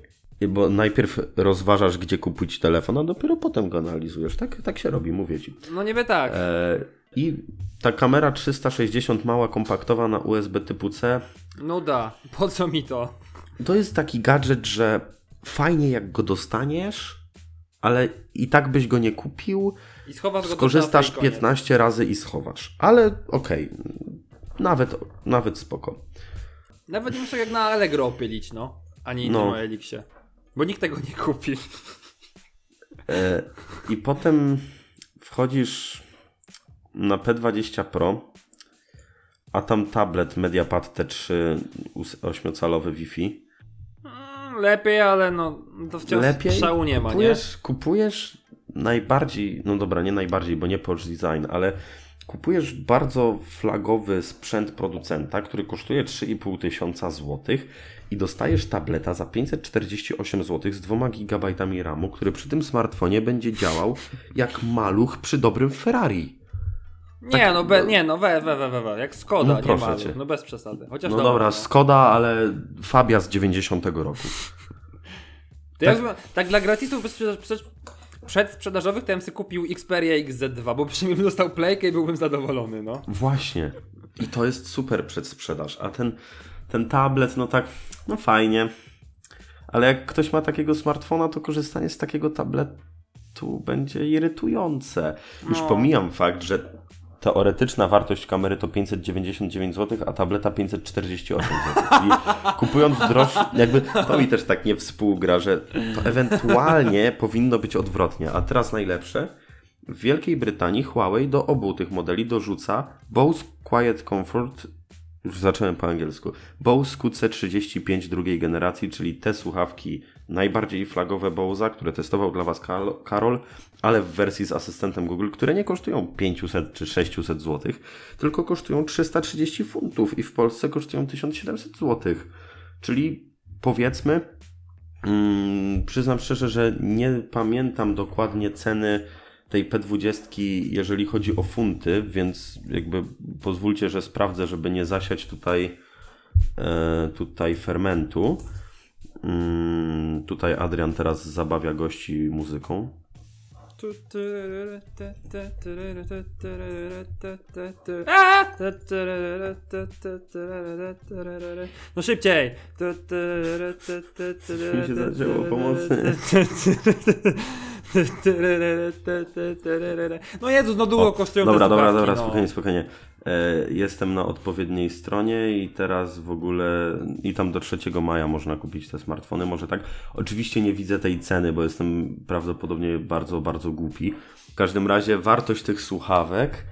Bo najpierw rozważasz, gdzie kupić telefon, a dopiero potem go analizujesz. Tak, tak się robi, mówię ci. No niby tak. E, I ta kamera 360 mała, kompaktowa na USB typu C, No da, po co mi to? to jest taki gadżet, że fajnie jak go dostaniesz, ale i tak byś go nie kupił, I schowasz go skorzystasz koniec. 15 razy i schowasz. Ale okej, nawet, nawet spoko. Nawet nie muszę jak na Allegro opylić, no. Ani No. no. na Elixie. Bo nikt tego nie kupi. E, I potem wchodzisz na P20 Pro, A tam tablet Mediapad T3 us- 8-calowy Wi-Fi. Mm, Lepiej, ale no to wciąż Lepiej szału nie ma, nie? kupujesz, kupujesz najbardziej, no dobra, nie najbardziej, bo nie Porsche Design, ale kupujesz bardzo flagowy sprzęt producenta, który kosztuje 3,5 tysiąca złotych i dostajesz tableta za 548 zł z 2 GB RAMu, który przy tym smartfonie będzie działał jak maluch przy dobrym Ferrari. Nie, no, be, nie, no we, we, we, we, we. jak Skoda, No proszę cię. no bez przesady. Chociaż No dobra, dobra, no. Skoda, ale Fabia z 90 roku. To ja tak dla gratisów bez przedsprzedażowych to ja bym sobie kupił Xperia XZ2, bo przynajmniej dostał playkę i byłbym zadowolony, no. Właśnie. I to jest super przedsprzedaż. A ten, ten tablet, no tak, no fajnie. Ale jak ktoś ma takiego smartfona, to korzystanie z takiego tabletu będzie irytujące. Już No. pomijam fakt, że teoretyczna wartość kamery to 599 zł, a tableta 548 zł. Czyli kupując droższy, jakby to mi też tak nie współgra, że to ewentualnie powinno być odwrotnie. A teraz najlepsze. W Wielkiej Brytanii Huawei do obu tych modeli dorzuca Bose Quiet Comfort, już zacząłem po angielsku, Bose QC35 drugiej generacji, czyli te słuchawki najbardziej flagowe Bose'a, które testował dla Was Karol, ale w wersji z asystentem Google, które nie kosztują 500 czy 600 zł, tylko kosztują 330 funtów i w Polsce kosztują 1700 zł. Czyli powiedzmy, Mm, przyznam szczerze, że nie pamiętam dokładnie ceny tej P20, jeżeli chodzi o funty, więc jakby pozwólcie, że sprawdzę, żeby nie zasiać tutaj, e, tutaj fermentu. Mm, tutaj Adrian teraz zabawia gości muzyką. No szybciej! Mi się zaczęło pomocy. No Jezus, no długo kosztują Dobra, dobra, słuchawki, dobra, no. spokojnie, spokojnie. E, jestem na odpowiedniej stronie i teraz w ogóle i tam do 3 maja można kupić te smartfony, może tak. Oczywiście nie widzę tej ceny, bo jestem prawdopodobnie bardzo, bardzo głupi. W każdym razie wartość tych słuchawek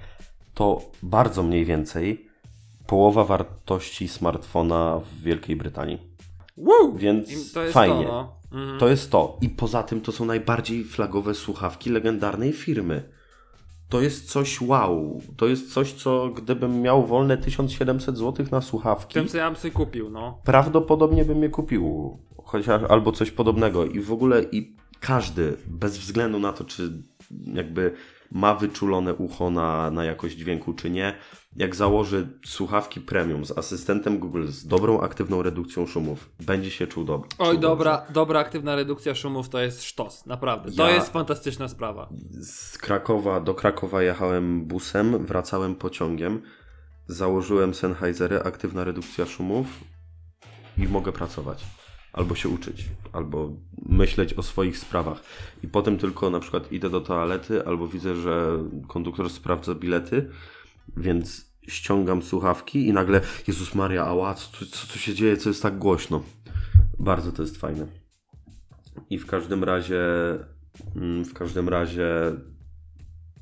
to bardzo mniej więcej połowa wartości smartfona w Wielkiej Brytanii. Woo! Więc fajnie. To, no. Mhm. To jest to. I poza tym to są najbardziej flagowe słuchawki legendarnej firmy. To jest coś wow. To jest coś, co gdybym miał wolne 1700 zł na słuchawki, Tym co ja bym sobie kupił, no. prawdopodobnie bym je kupił. Chociaż albo coś podobnego. I w ogóle i każdy, bez względu na to, czy jakby ma wyczulone ucho na, na jakość dźwięku, czy nie, jak założy słuchawki premium z asystentem Google, z dobrą aktywną redukcją szumów, będzie się czuł dobrze. Oj, dobra, dobra aktywna redukcja szumów to jest sztos, naprawdę. To Ja- jest fantastyczna sprawa. Z Krakowa do Krakowa jechałem busem, wracałem pociągiem, założyłem Sennheisery, aktywna redukcja szumów i mogę pracować. Albo się uczyć, albo myśleć o swoich sprawach. I potem tylko na przykład idę do toalety, albo widzę, że konduktor sprawdza bilety, więc ściągam słuchawki i nagle Jezus Maria, ała, co, co tu się dzieje, co jest tak głośno. Bardzo to jest fajne. I w każdym razie, mm, w każdym razie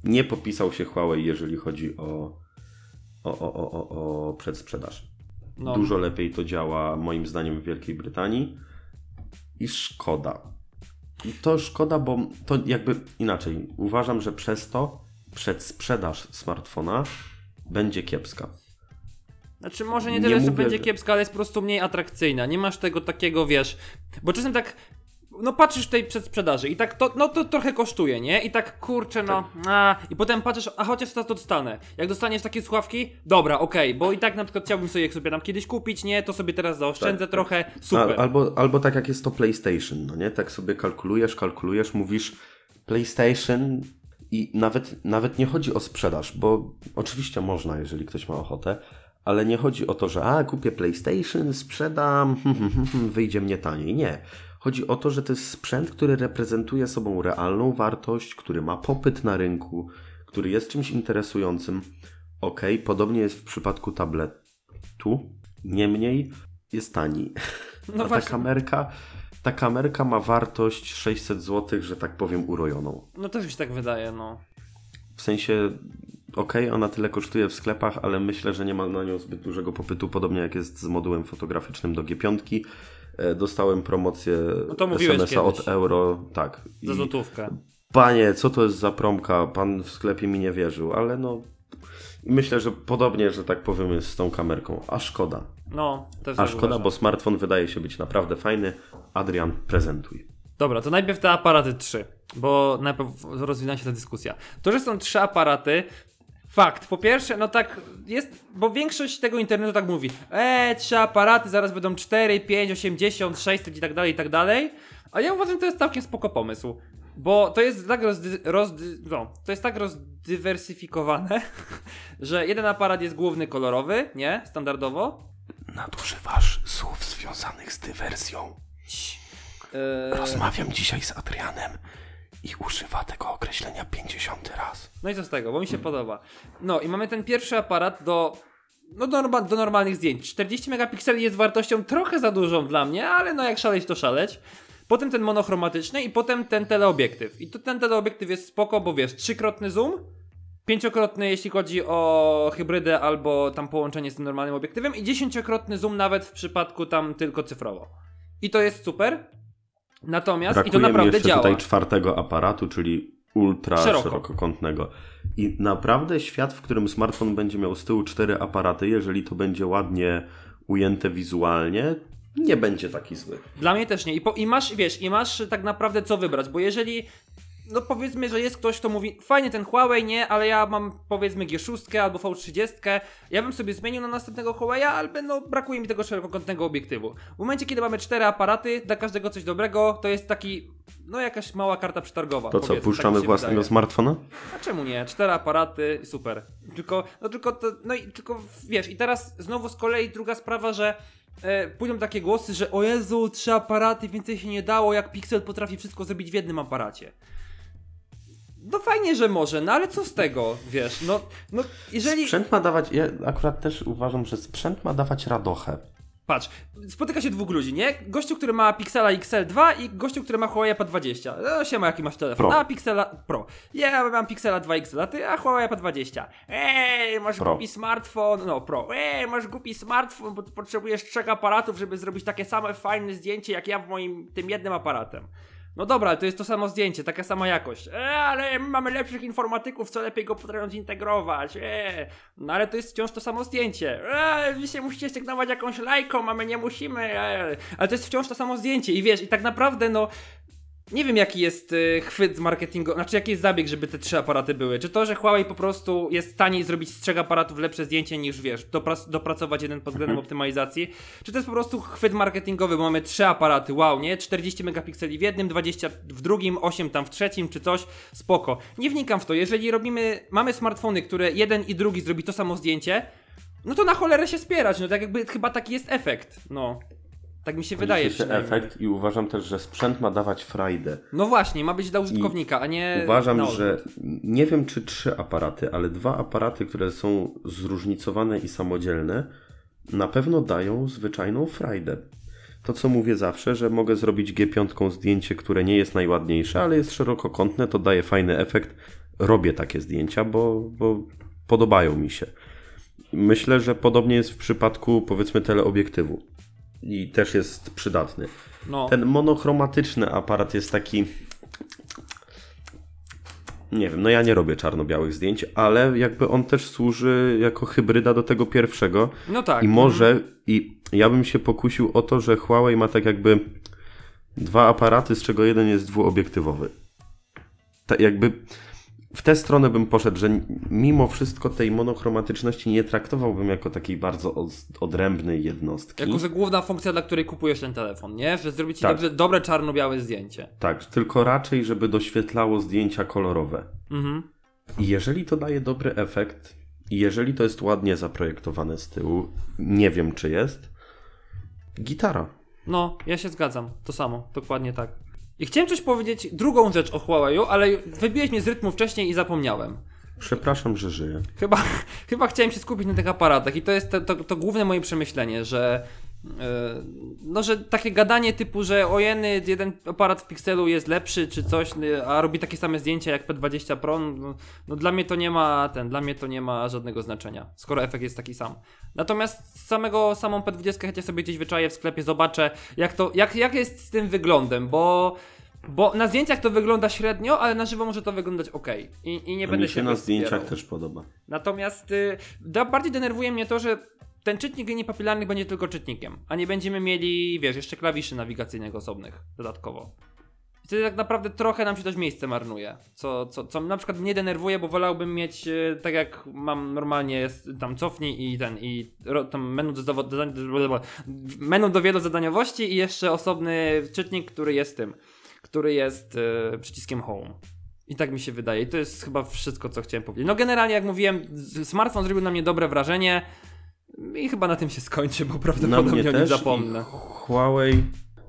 nie popisał się Huawei, jeżeli chodzi o, o, o, o, o, o przedsprzedaż. No. Dużo lepiej to działa, moim zdaniem, w Wielkiej Brytanii. I szkoda. I to szkoda, bo to jakby inaczej. Uważam, że przez to przedsprzedaż smartfona będzie kiepska. Znaczy może nie Nie tyle, że mówię, będzie że- kiepska, ale jest po prostu mniej atrakcyjna. Nie masz tego takiego, wiesz, bo czasem tak no patrzysz tej przedsprzedaży i tak to, no to trochę kosztuje, nie? I tak kurczę, no, a, i potem patrzysz, a chociaż teraz to dostanę. Jak dostaniesz takie słuchawki, dobra, okej, bo i tak na przykład chciałbym sobie sobie tam kiedyś kupić, nie? To sobie teraz zaoszczędzę Tak, trochę, super. Al, albo, albo tak jak jest to PlayStation, no nie? Tak sobie kalkulujesz, kalkulujesz, mówisz PlayStation i nawet, nawet nie chodzi o sprzedaż, bo oczywiście można, jeżeli ktoś ma ochotę, ale nie chodzi o to, że a, kupię PlayStation, sprzedam, wyjdzie mnie taniej. Nie. Chodzi o to, że to jest sprzęt, który reprezentuje sobą realną wartość, który ma popyt na rynku, który jest czymś interesującym. Ok, podobnie jest w przypadku tabletu, niemniej jest tani. No A ta właśnie. kamerka, ta kamerka ma wartość 600 zł, że tak powiem, urojoną. No też mi się tak wydaje, no. W sensie okej, ona tyle kosztuje w sklepach, ale myślę, że nie ma na nią zbyt dużego popytu, podobnie jak jest z modułem fotograficznym do G5. E, Dostałem promocję No SMS-a od euro, tak. Za złotówkę. Panie, co to jest za promka? Pan w sklepie mi nie wierzył, ale no. Myślę, że podobnie, że tak powiem, jest z tą kamerką. A szkoda. No, też A tak szkoda, uważam. bo smartfon wydaje się być naprawdę fajny. Adrian, prezentuj. Dobra, to najpierw te aparaty trzy, bo najpierw rozwina się ta dyskusja. To, że są trzy aparaty, fakt. Po pierwsze, no tak jest, bo większość tego internetu tak mówi. Eee, trzy aparaty, zaraz będą 4, 5, 80, 600 i tak dalej, i tak dalej. A ja uważam, że to jest całkiem spoko pomysł. Bo to jest tak rozdy, rozdy, no, to jest tak rozdywersyfikowane, że jeden aparat jest główny kolorowy, nie? Standardowo. Nadużywasz słów związanych z dywersją. Eee, Rozmawiam dzisiaj z Adrianem i używa tego określenia 50 raz. No i co z tego, bo mi się podoba. No i mamy ten pierwszy aparat do, no do, norma, do normalnych zdjęć. 40 megapikseli jest wartością trochę za dużą dla mnie, ale no jak szaleć to szaleć. Potem ten monochromatyczny i potem ten teleobiektyw. I to ten teleobiektyw jest spoko, bo wiesz, trzykrotny zoom, pięciokrotny jeśli chodzi o hybrydę albo tam połączenie z tym normalnym obiektywem i dziesięciokrotny zoom nawet w przypadku tam tylko cyfrowo. I to jest super. Natomiast i to Brakuje mi naprawdę jeszcze działa. tutaj czwartego aparatu, czyli ultra Szeroko. szerokokątnego. I naprawdę świat, w którym smartfon będzie miał z tyłu cztery aparaty, jeżeli to będzie ładnie ujęte wizualnie, nie będzie taki zły. Dla mnie też nie. I, po, I masz, wiesz, i masz tak naprawdę co wybrać, bo jeżeli. No powiedzmy, że jest ktoś, kto mówi, fajnie ten Huawei, nie, ale ja mam powiedzmy G6 albo V30, ja bym sobie zmienił na następnego Huawei, ale no brakuje mi tego szerokokątnego obiektywu. W momencie, kiedy mamy cztery aparaty, dla każdego coś dobrego, to jest taki, no jakaś mała karta przetargowa. To co, powiedzmy, puszczamy tak własnego wydaje. smartfona? A czemu nie? Cztery aparaty, super. Tylko, no tylko to, no i tylko wiesz, i teraz znowu z kolei druga sprawa, że e, pójdą takie głosy, że o Jezu, trzy aparaty, więcej się nie dało, jak Pixel potrafi wszystko zrobić w jednym aparacie. No fajnie, że może, no ale co z tego, wiesz, no, no jeżeli... Sprzęt ma dawać, ja akurat też uważam, że sprzęt ma dawać radochę. Patrz, spotyka się dwóch ludzi, nie? Gościu, który ma Pixela XL2 i gościu, który ma Huawei P20. No siema, jaki masz telefon? Pro. A, Pixela Pro. Ja mam Pixela 2 XL, a ty, a Huawei P20. Ej, masz Pro. głupi smartfon, no Pro. Ej, masz głupi smartfon, bo potrzebujesz trzech aparatów, żeby zrobić takie same fajne zdjęcie, jak ja w moim tym jednym aparatem. No dobra, ale to jest to samo zdjęcie, taka sama jakość. E, ale my mamy lepszych informatyków, co lepiej go potrafią zintegrować. E, no ale to jest wciąż to samo zdjęcie. E, wy się musicie sygnować jakąś lajką, a my nie musimy. E, ale to jest wciąż to samo zdjęcie i wiesz, i tak naprawdę no... Nie wiem jaki jest y, chwyt z marketingu, znaczy jaki jest zabieg, żeby te trzy aparaty były. Czy to, że Huawei po prostu jest taniej zrobić z trzech aparatów lepsze zdjęcie niż wiesz, dopracować jeden pod względem optymalizacji? Czy to jest po prostu chwyt marketingowy, bo mamy trzy aparaty, wow, nie? 40 megapikseli w jednym, 20 w drugim, 8 tam w trzecim, czy coś, spoko. Nie wnikam w to, jeżeli robimy, mamy smartfony, które jeden i drugi zrobi to samo zdjęcie, no to na cholerę się spierać, no tak jakby chyba taki jest efekt, no. Tak mi się wydaje Liczy się efekt i uważam też, że sprzęt ma dawać frajdę. No właśnie, ma być dla użytkownika, a nie. Uważam, że nie wiem czy trzy aparaty, ale dwa aparaty, które są zróżnicowane i samodzielne, na pewno dają zwyczajną frajdę. To co mówię zawsze, że mogę zrobić G5 zdjęcie, które nie jest najładniejsze, ale jest szerokokątne, to daje fajny efekt. Robię takie zdjęcia, bo, bo podobają mi się. Myślę, że podobnie jest w przypadku powiedzmy teleobiektywu. I też jest przydatny. No, Ten monochromatyczny aparat jest taki. Nie wiem, no ja nie robię czarno-białych zdjęć, ale jakby on też służy jako hybryda do tego pierwszego. no tak. I może, i ja bym się pokusił o to, że Huawei ma tak jakby dwa aparaty, z czego jeden jest dwuobiektywowy. Tak jakby w tę stronę bym poszedł, że mimo wszystko tej monochromatyczności nie traktowałbym jako takiej bardzo od- odrębnej jednostki. Jako, że główna funkcja, dla której kupujesz ten telefon, nie? Że zrobić ci Tak. dobrze, dobre czarno-białe zdjęcie. Tak, tylko raczej, żeby doświetlało zdjęcia kolorowe. Mhm. I jeżeli to daje dobry efekt, i jeżeli to jest ładnie zaprojektowane z tyłu, nie wiem czy jest, gitara. No, ja się zgadzam. To samo, dokładnie tak. I chciałem coś powiedzieć, drugą rzecz o Huawei'u, ale wybiłeś mnie z rytmu wcześniej i zapomniałem. Przepraszam, że żyję. Chyba, chyba chciałem się skupić na tych aparatach i to jest to, to, to główne moje przemyślenie, że no, że takie gadanie typu, że ojeny, jeden aparat w pikselu jest lepszy czy coś, y, a robi takie same zdjęcia jak P20 Pro, no, no dla mnie to nie ma ten, dla mnie to nie ma żadnego znaczenia, skoro efekt jest taki sam. Natomiast samego, samą P20 chętnie sobie gdzieś wyczaję w sklepie, zobaczę jak to, jak, jak jest z tym wyglądem, bo bo na zdjęciach to wygląda średnio, ale na żywo może to wyglądać ok. I, i nie A będę mi się na jakoś zdjęciach też podoba. Natomiast y, da, bardziej denerwuje mnie to, że ten czytnik linii papilarnych będzie tylko czytnikiem, a nie będziemy mieli, wiesz, jeszcze klawiszy nawigacyjnych osobnych dodatkowo. I wtedy tak naprawdę trochę nam się też miejsce marnuje, co, co, co na przykład mnie denerwuje, bo wolałbym mieć y, tak jak mam normalnie tam cofnij i ten, i ro, tam menu do, zawo- do, menu do wielozadaniowości i jeszcze osobny czytnik, który jest tym, który jest y, przyciskiem home. I tak mi się wydaje. I to jest chyba wszystko, co chciałem powiedzieć. No generalnie, jak mówiłem, smartfon zrobił na mnie dobre wrażenie i chyba na tym się skończy, bo prawdopodobnie o nim zapomnę. Huawei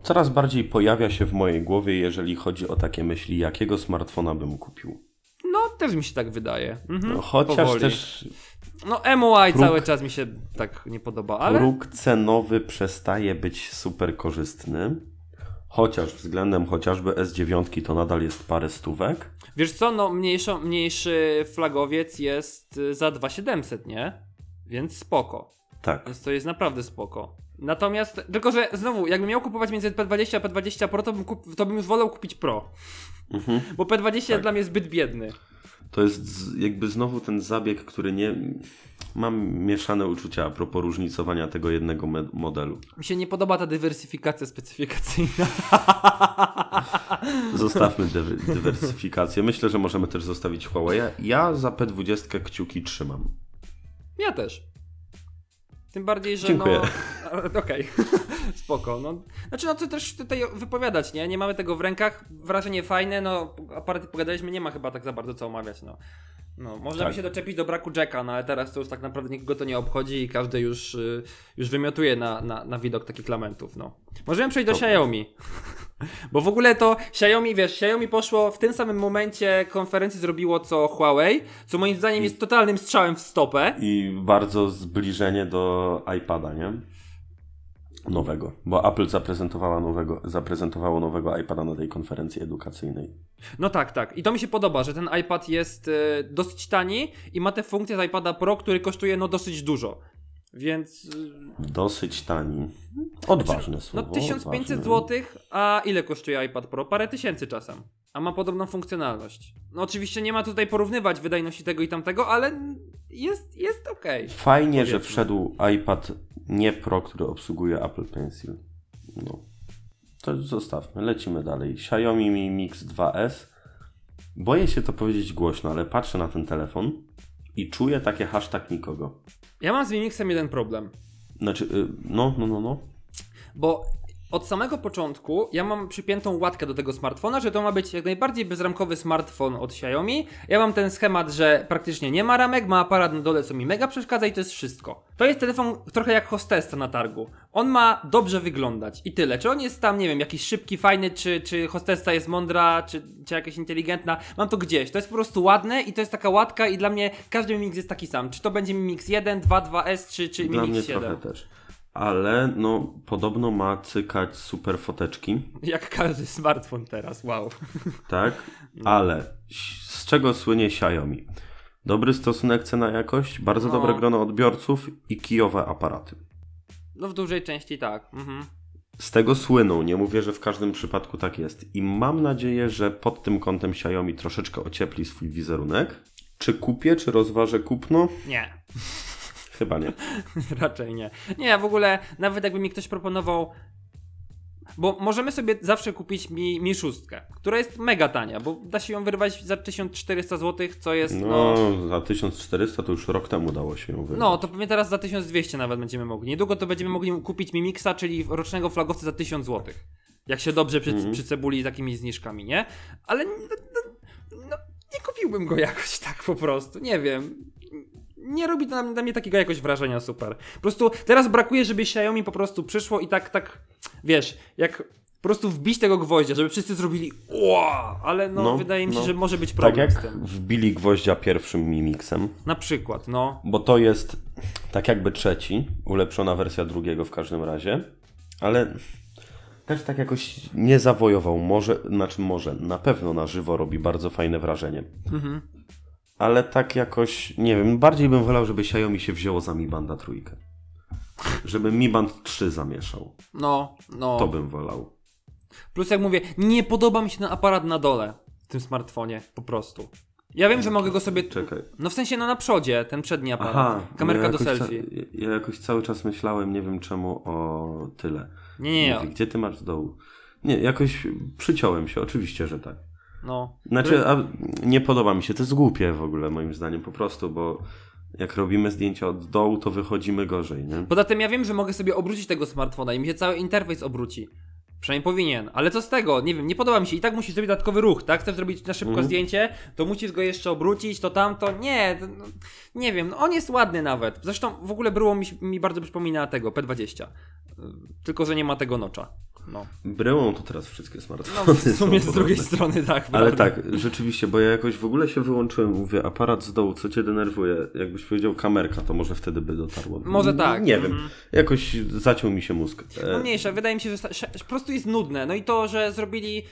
coraz bardziej pojawia się w mojej głowie, jeżeli chodzi o takie myśli, jakiego smartfona bym kupił. No, też mi się tak wydaje. Mhm, No, chociaż powoli. też No, MUI próg- cały czas mi się tak nie podoba, ale... próg cenowy przestaje być super korzystny. Chociaż względem chociażby S9 to nadal jest parę stówek. Wiesz co, no mniejszo, mniejszy flagowiec jest za 2700, nie? Więc spoko. Tak. Więc to jest naprawdę spoko. Natomiast, tylko że znowu, jakbym miał kupować między P20 a P20 Pro, to bym, kup, to bym już wolał kupić Pro. Mhm. Bo P20 Tak. dla mnie jest zbyt biedny. To jest jakby znowu ten zabieg, który nie. Mam mieszane uczucia a propos różnicowania tego jednego modelu. Mi się nie podoba ta dywersyfikacja specyfikacyjna. Zostawmy dywer- dywersyfikację. Myślę, że możemy też zostawić Huawei. Ja za P20 kciuki trzymam. Ja też. Tym bardziej, że Dziękuję. no... Okej, spoko. No. Znaczy, no co też tutaj wypowiadać, nie? Nie mamy tego w rękach. Wrażenie fajne, no aparaty pogadaliśmy, nie ma chyba tak za bardzo co omawiać, no. No, można Tak. by się doczepić do braku jacka, no ale teraz to już tak naprawdę nikogo to nie obchodzi i każdy już, y, już wymiotuje na, na, na widok takich lamentów, no. Możemy przejść do Dobra. Xiaomi. Bo w ogóle to Xiaomi, wiesz, Xiaomi poszło w tym samym momencie konferencji zrobiło co Huawei, co moim zdaniem jest totalnym strzałem w stopę. I bardzo zbliżenie do iPada, nie? Nowego. Bo Apple zaprezentowała nowego, zaprezentowało nowego iPada na tej konferencji edukacyjnej. No tak, tak. I to mi się podoba, że ten iPad jest e, dosyć tani i ma te funkcje z iPada Pro, który kosztuje no dosyć dużo. Więc e, Dosyć tani. Odważne no słowo. 1500 odważne. zł, a ile kosztuje iPad Pro? Parę tysięcy czasem. A ma podobną funkcjonalność. No oczywiście nie ma tutaj porównywać wydajności tego i tamtego, ale jest, jest okej. Fajnie, że Powiedzmy. wszedł iPad nie Pro, który obsługuje Apple Pencil. No. To zostawmy, lecimy dalej. Xiaomi Mi Mix 2S. Boję się to powiedzieć głośno, ale patrzę na ten telefon i czuję takie hashtag nikogo. Ja mam z Mimixem jeden problem. Znaczy, y, no, no, no, no. Bo od samego początku ja mam przypiętą łatkę do tego smartfona, że to ma być jak najbardziej bezramkowy smartfon od Xiaomi. Ja mam ten schemat, że praktycznie nie ma ramek, ma aparat na dole, co mi mega przeszkadza i to jest wszystko. To jest telefon trochę jak hostessa na targu. On ma dobrze wyglądać i tyle. Czy on jest tam, nie wiem, jakiś szybki, fajny, czy, czy hostessa jest mądra, czy, czy jakaś inteligentna. Mam to gdzieś. To jest po prostu ładne i to jest taka łatka i dla mnie każdy Mimix jest taki sam. Czy to będzie Mimix 1, 2, 2S, czy, czy Dla mnie Mimix 7. trochę też. Ale no, podobno ma cykać super foteczki, Jak każdy smartfon teraz, wow. tak? Ale z czego słynie Xiaomi? Dobry stosunek cena-jakość, bardzo No. dobre grono odbiorców i kijowe aparaty. No w dużej części tak. Mhm. Z tego słyną, nie mówię, że w każdym przypadku tak jest. I mam nadzieję, że pod tym kątem Xiaomi troszeczkę ociepli swój wizerunek. Czy kupię, czy rozważę kupno? Nie, Chyba nie. raczej nie. Nie, w ogóle nawet jakby mi ktoś proponował. Bo możemy sobie zawsze kupić mi, mi szóstkę, która jest mega tania, bo da się ją wyrwać za 1400 zł, co jest no. No, za 1400 to już rok temu dało się ją wydać. No, to pewnie teraz za 1200 nawet będziemy mogli. Niedługo to będziemy mogli kupić mi Mixa, czyli rocznego flagowca za 1000 zł. Jak się dobrze przy, Mhm. przy cebuli z takimi zniżkami, nie? Ale no, no, nie kupiłbym go jakoś tak po prostu, nie wiem. Nie robi to na, na mnie takiego jakoś wrażenia super. Po prostu teraz brakuje, żeby Xiaomi po prostu przyszło i tak, tak, wiesz, jak po prostu wbić tego gwoździa, żeby wszyscy zrobili wow, ale no, No, wydaje mi się, no. że może być Tak problem jak z tym. wbili gwoździa pierwszym Mimixem, Na przykład, no. bo to jest tak jakby trzeci, ulepszona wersja drugiego w każdym razie, ale też tak jakoś nie zawojował. Może, znaczy może, na pewno na żywo robi bardzo fajne wrażenie. Mhm. Ale tak jakoś, nie wiem, bardziej bym wolał, żeby Xiaomi się wzięło za Mi Banda trójkę. Żeby Mi Band 3 zamieszał. No, no. To bym wolał. Plus jak mówię, nie podoba mi się ten aparat na dole w tym smartfonie, po prostu. Ja wiem, że mogę go sobie... Czekaj. No w sensie, no na przodzie, ten przedni aparat. Aha, Kamerka ja do selfie. Ca- ja jakoś cały czas myślałem, nie wiem czemu, o tyle. Nie, nie, Mówi, nie. Gdzie ty masz z dołu? Nie, jakoś przyciąłem się, oczywiście, że tak. No. Znaczy, a nie podoba mi się, to jest głupie w ogóle moim zdaniem po prostu, bo jak robimy zdjęcia od dołu, to wychodzimy gorzej, nie? Poza tym ja wiem, że mogę sobie obrócić tego smartfona i mi się cały interfejs obróci. Przynajmniej powinien, ale co z tego? Nie wiem, nie podoba mi się. I tak musisz zrobić dodatkowy ruch, tak? Chcesz zrobić na szybko Mhm. zdjęcie, to musisz go jeszcze obrócić, to tamto. Nie, to, no, nie wiem, no on jest ładny nawet. Zresztą w ogóle było mi, mi bardzo przypomina tego P20. Y, Tylko, że nie ma tego nocza. No, Bryłą to teraz wszystkie no smartfony w sumie są z drugiej strony tak. Ale prawda? tak, rzeczywiście, bo ja jakoś w ogóle się wyłączyłem, mówię, aparat z dołu, co cię denerwuje? Jakbyś powiedział kamerka, to może wtedy by dotarło. Może tak. Nie Mhm. wiem, jakoś zaciął mi się mózg. E, No mniejsza, wydaje mi się, że po prostu jest nudne. No i to, że zrobili.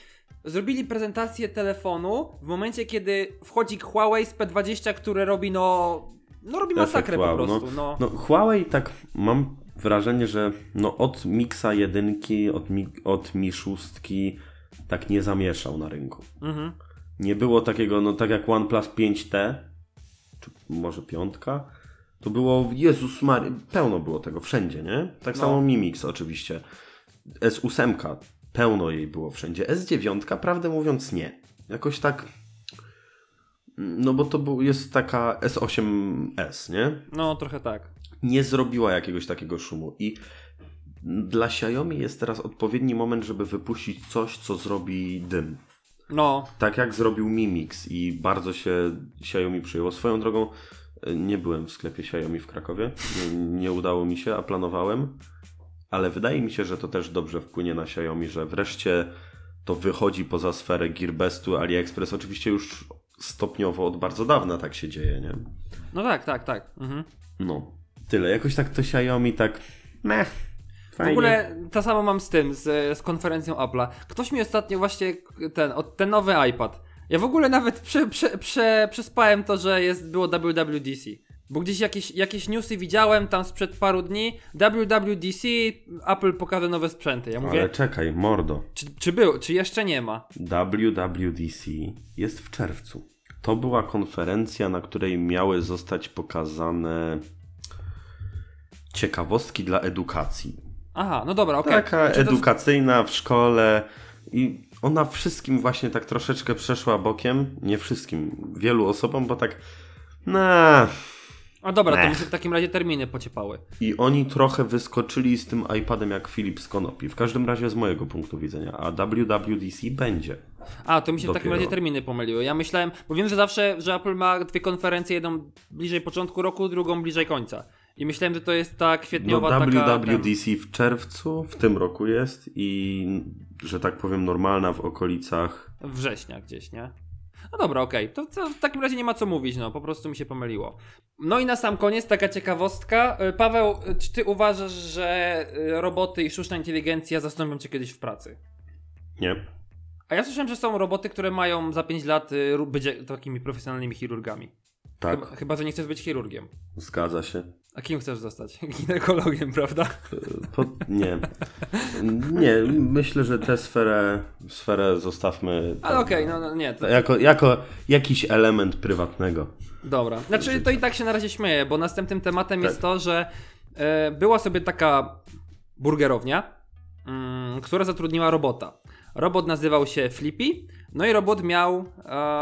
Zrobili prezentację telefonu w momencie, kiedy wchodzi Huawei z P20, które robi no. No robi masakrę wow, po prostu. No. No Huawei tak mam wrażenie, że no od Mixa jedynki, od Mi, od Mi szóstki tak nie zamieszał na rynku. Mhm. Nie było takiego, no tak jak OnePlus 5T, czy może piątka, to było, Jezus Mary, pełno było tego wszędzie, nie? Tak No. samo Mi Mix oczywiście. S8, pełno jej było wszędzie. S9, prawdę mówiąc, nie. Jakoś tak, no bo to był, jest taka S8S, nie? No trochę tak. nie zrobiła jakiegoś takiego szumu. I dla Xiaomi jest teraz odpowiedni moment, żeby wypuścić coś, co zrobi dym. No. Tak jak zrobił Mimix i bardzo się Xiaomi przyjęło. Swoją drogą e, nie byłem w sklepie Xiaomi w Krakowie. Nie, nie udało mi się, a planowałem. Ale wydaje mi się, że to też dobrze wpłynie na Xiaomi, że wreszcie to wychodzi poza sferę Gearbestu, AliExpress. Oczywiście już stopniowo od bardzo dawna tak się dzieje, nie? No tak, tak, tak. Mhm. No, tyle. Jakoś tak to Xiaomi tak. Meh. W Fajnie. ogóle to samo mam z tym, z, z konferencją Apple'a. Ktoś mi ostatnio właśnie ten, ten nowy iPad. Ja w ogóle nawet prze, prze, prze, przespałem to, że jest, było WWDC. Bo gdzieś jakieś, jakieś newsy widziałem tam sprzed paru dni. WWDC, Apple pokaże nowe sprzęty. Ja mówię, Ale czekaj, mordo. czy, czy był, czy jeszcze nie ma? WWDC jest w czerwcu. To była konferencja, na której miały zostać pokazane ciekawostki dla edukacji. Aha, no dobra, okej. Taka Czy to- edukacyjna w szkole i ona wszystkim właśnie tak troszeczkę przeszła bokiem. Nie wszystkim, wielu osobom, bo tak. Na. A dobra, to Mech. mi się w takim razie terminy pociepały. I oni trochę wyskoczyli z tym iPadem jak Filip z Konopi. W każdym razie z mojego punktu widzenia. A WWDC będzie. A, to mi się w takim Dopiero. razie terminy pomyliły. Ja myślałem, bo wiem, że zawsze, że Apple ma dwie konferencje, jedną bliżej początku roku, drugą bliżej końca. I myślałem, że to jest ta No, kwietniowa taka... WWDC w czerwcu w tym roku jest i że tak powiem normalna w okolicach. Września gdzieś, nie? No dobra, okej. To, to w takim razie nie ma co mówić, no po prostu mi się pomyliło. No i na sam koniec taka ciekawostka. Y, Paweł, y, czy ty uważasz, że y, roboty i sztuczna inteligencja zastąpią cię kiedyś w pracy? Nie. A ja słyszałem, że są roboty, które mają za 5 lat być takimi profesjonalnymi chirurgami. Tak, Chyba, chyba, że nie chcesz być chirurgiem. zgadza się. A kim chcesz zostać? Ginekologiem, prawda? Po, nie. Nie, myślę, że tę sferę, sferę zostawmy Ale okej, no, no nie. To, jako, jako jakiś element prywatnego. dobra. Znaczy, to i tak się na razie śmieję, bo następnym tematem Tak. jest to, że e, była sobie taka burgerownia, mm, która zatrudniła robota. Robot nazywał się Flippy, no i robot miał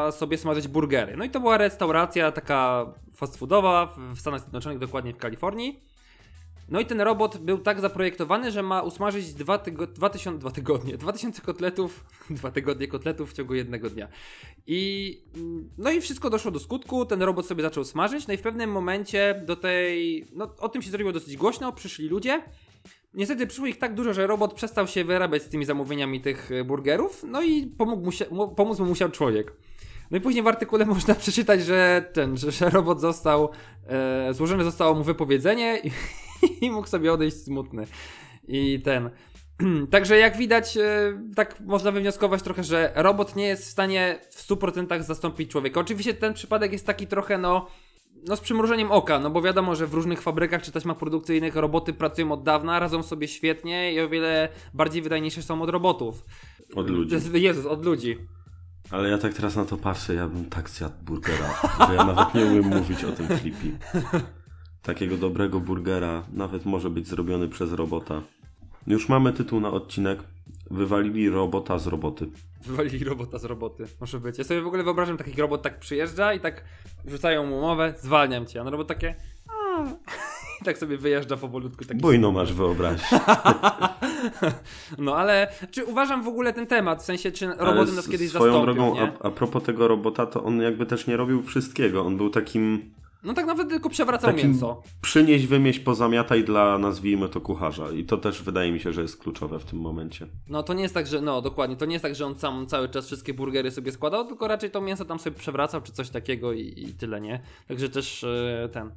e, sobie smażyć burgery. No i to była restauracja taka fast foodowa w, Stanach Zjednoczonych, dokładnie w Kalifornii. No i ten robot był tak zaprojektowany, że ma usmażyć dwa, tygo, dwa, dwa tygodnie, 2000 kotletów, dwa tygodnie kotletów w ciągu jednego dnia. I mm, no i wszystko doszło do skutku, ten robot sobie zaczął smażyć, no i w pewnym momencie do tej, no o tym się zrobiło dosyć głośno, przyszli ludzie. Niestety przyszło ich tak dużo, że robot przestał się wyrabiać z tymi zamówieniami tych e, burgerów, no i pomógł mu się, pomóc mu musiał człowiek. No i później w artykule można przeczytać, że ten, że, że robot został, e, złożone zostało mu wypowiedzenie i, i mógł sobie odejść smutny. I ten. Także jak widać, e, tak można wywnioskować trochę, że robot nie jest w stanie w 100% zastąpić człowieka. Oczywiście ten przypadek jest taki trochę, no, no z przymrużeniem oka, no bo wiadomo, że w różnych fabrykach czy taśmach produkcyjnych roboty pracują od dawna, radzą sobie świetnie i o wiele bardziej wydajniejsze są od robotów. Od ludzi. Jezus, od ludzi. Ale ja tak teraz na to patrzę, ja bym tak zjadł burgera, że ja nawet nie umiem mówić o tym flipi. Takiego dobrego burgera nawet może być zrobiony przez robota. Już mamy tytuł na odcinek. Wywalili robota z roboty. Wywalili robota z roboty. Może być. Ja sobie w ogóle wyobrażam, taki robot tak przyjeżdża i tak rzucają mu umowę, zwalniam cię. A no robot takie. "A". I tak sobie wyjeżdża powolutku. Taki Bujno masz wyobraźnię. No ale czy uważam w ogóle ten temat, w sensie czy roboty nas kiedyś swoją zastąpią, drogą, nie? a, a propos tego robota, to on jakby też nie robił wszystkiego. On był takim No tak nawet tylko przewracał Takim- mięso. przynieś, wymieść, pozamiataj dla, nazwijmy to, kucharza. I to też wydaje mi się, że jest kluczowe w tym momencie. No to nie jest tak, że no dokładnie, to nie jest tak, że on sam cały czas wszystkie burgery sobie składał, tylko raczej to mięso tam sobie przewracał czy coś takiego i, i tyle, nie? Także też e, ten,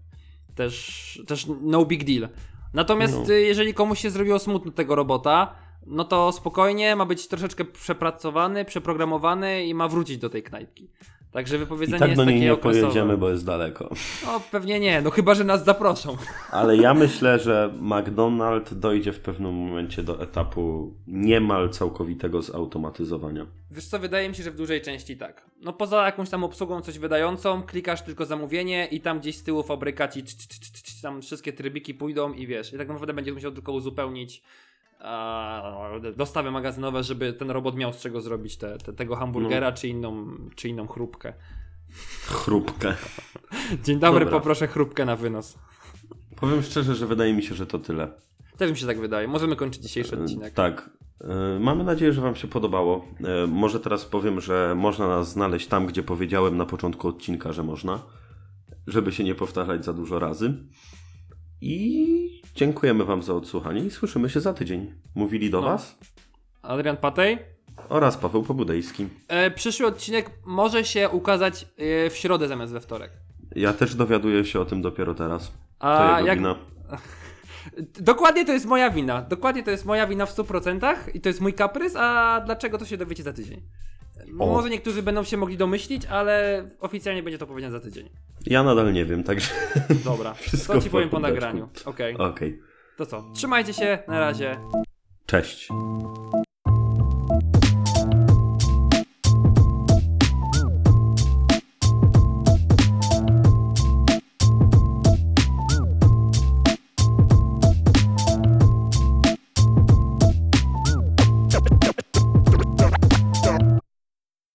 też, też no big deal. Natomiast No. e, jeżeli komuś się zrobiło smutno tego robota, no to spokojnie, ma być troszeczkę przepracowany, przeprogramowany i ma wrócić do tej knajpki. Także I wypowiedzenie tak jest do niej nie okresowe. pojedziemy, bo jest daleko. No pewnie nie, no chyba, że nas zaproszą. Ale ja myślę, że McDonald's dojdzie w pewnym momencie do etapu niemal całkowitego zautomatyzowania. Wiesz co, wydaje mi się, że w dużej części tak. No poza jakąś tam obsługą coś wydającą, klikasz tylko zamówienie i tam gdzieś z tyłu fabryka ci tam wszystkie trybiki pójdą i wiesz, i tak naprawdę będziesz musiał tylko uzupełnić dostawy magazynowe, żeby ten robot miał z czego zrobić te, te, tego hamburgera czy, inną, czy inną chrupkę. Chrupkę. Dzień dobry, Dobra. poproszę chrupkę na wynos. Powiem szczerze, że wydaje mi się, że to tyle. Też mi się tak wydaje. Możemy kończyć dzisiejszy odcinek. Tak. E, Mamy nadzieję, że Wam się podobało. E, Może teraz powiem, że można nas znaleźć tam, gdzie powiedziałem na początku odcinka, że można, żeby się nie powtarzać za dużo razy. I dziękujemy Wam za odsłuchanie i słyszymy się za tydzień. Mówili do No. Was Adrian Patej. oraz Paweł Pobudejski. E, przyszły odcinek może się ukazać e, w środę zamiast we wtorek. Ja też dowiaduję się o tym dopiero teraz. To A jego jak, wina. Dokładnie to jest moja wina. Dokładnie to jest moja wina w 100% i to jest mój kaprys, a dlaczego to się dowiecie za tydzień. O. Może niektórzy będą się mogli domyślić, ale oficjalnie będzie to powiedziane za tydzień. Ja nadal nie wiem, także Dobra, Wszystko to ci powiem po nagraniu. Okej, okej. to co? Trzymajcie się, na razie. Cześć.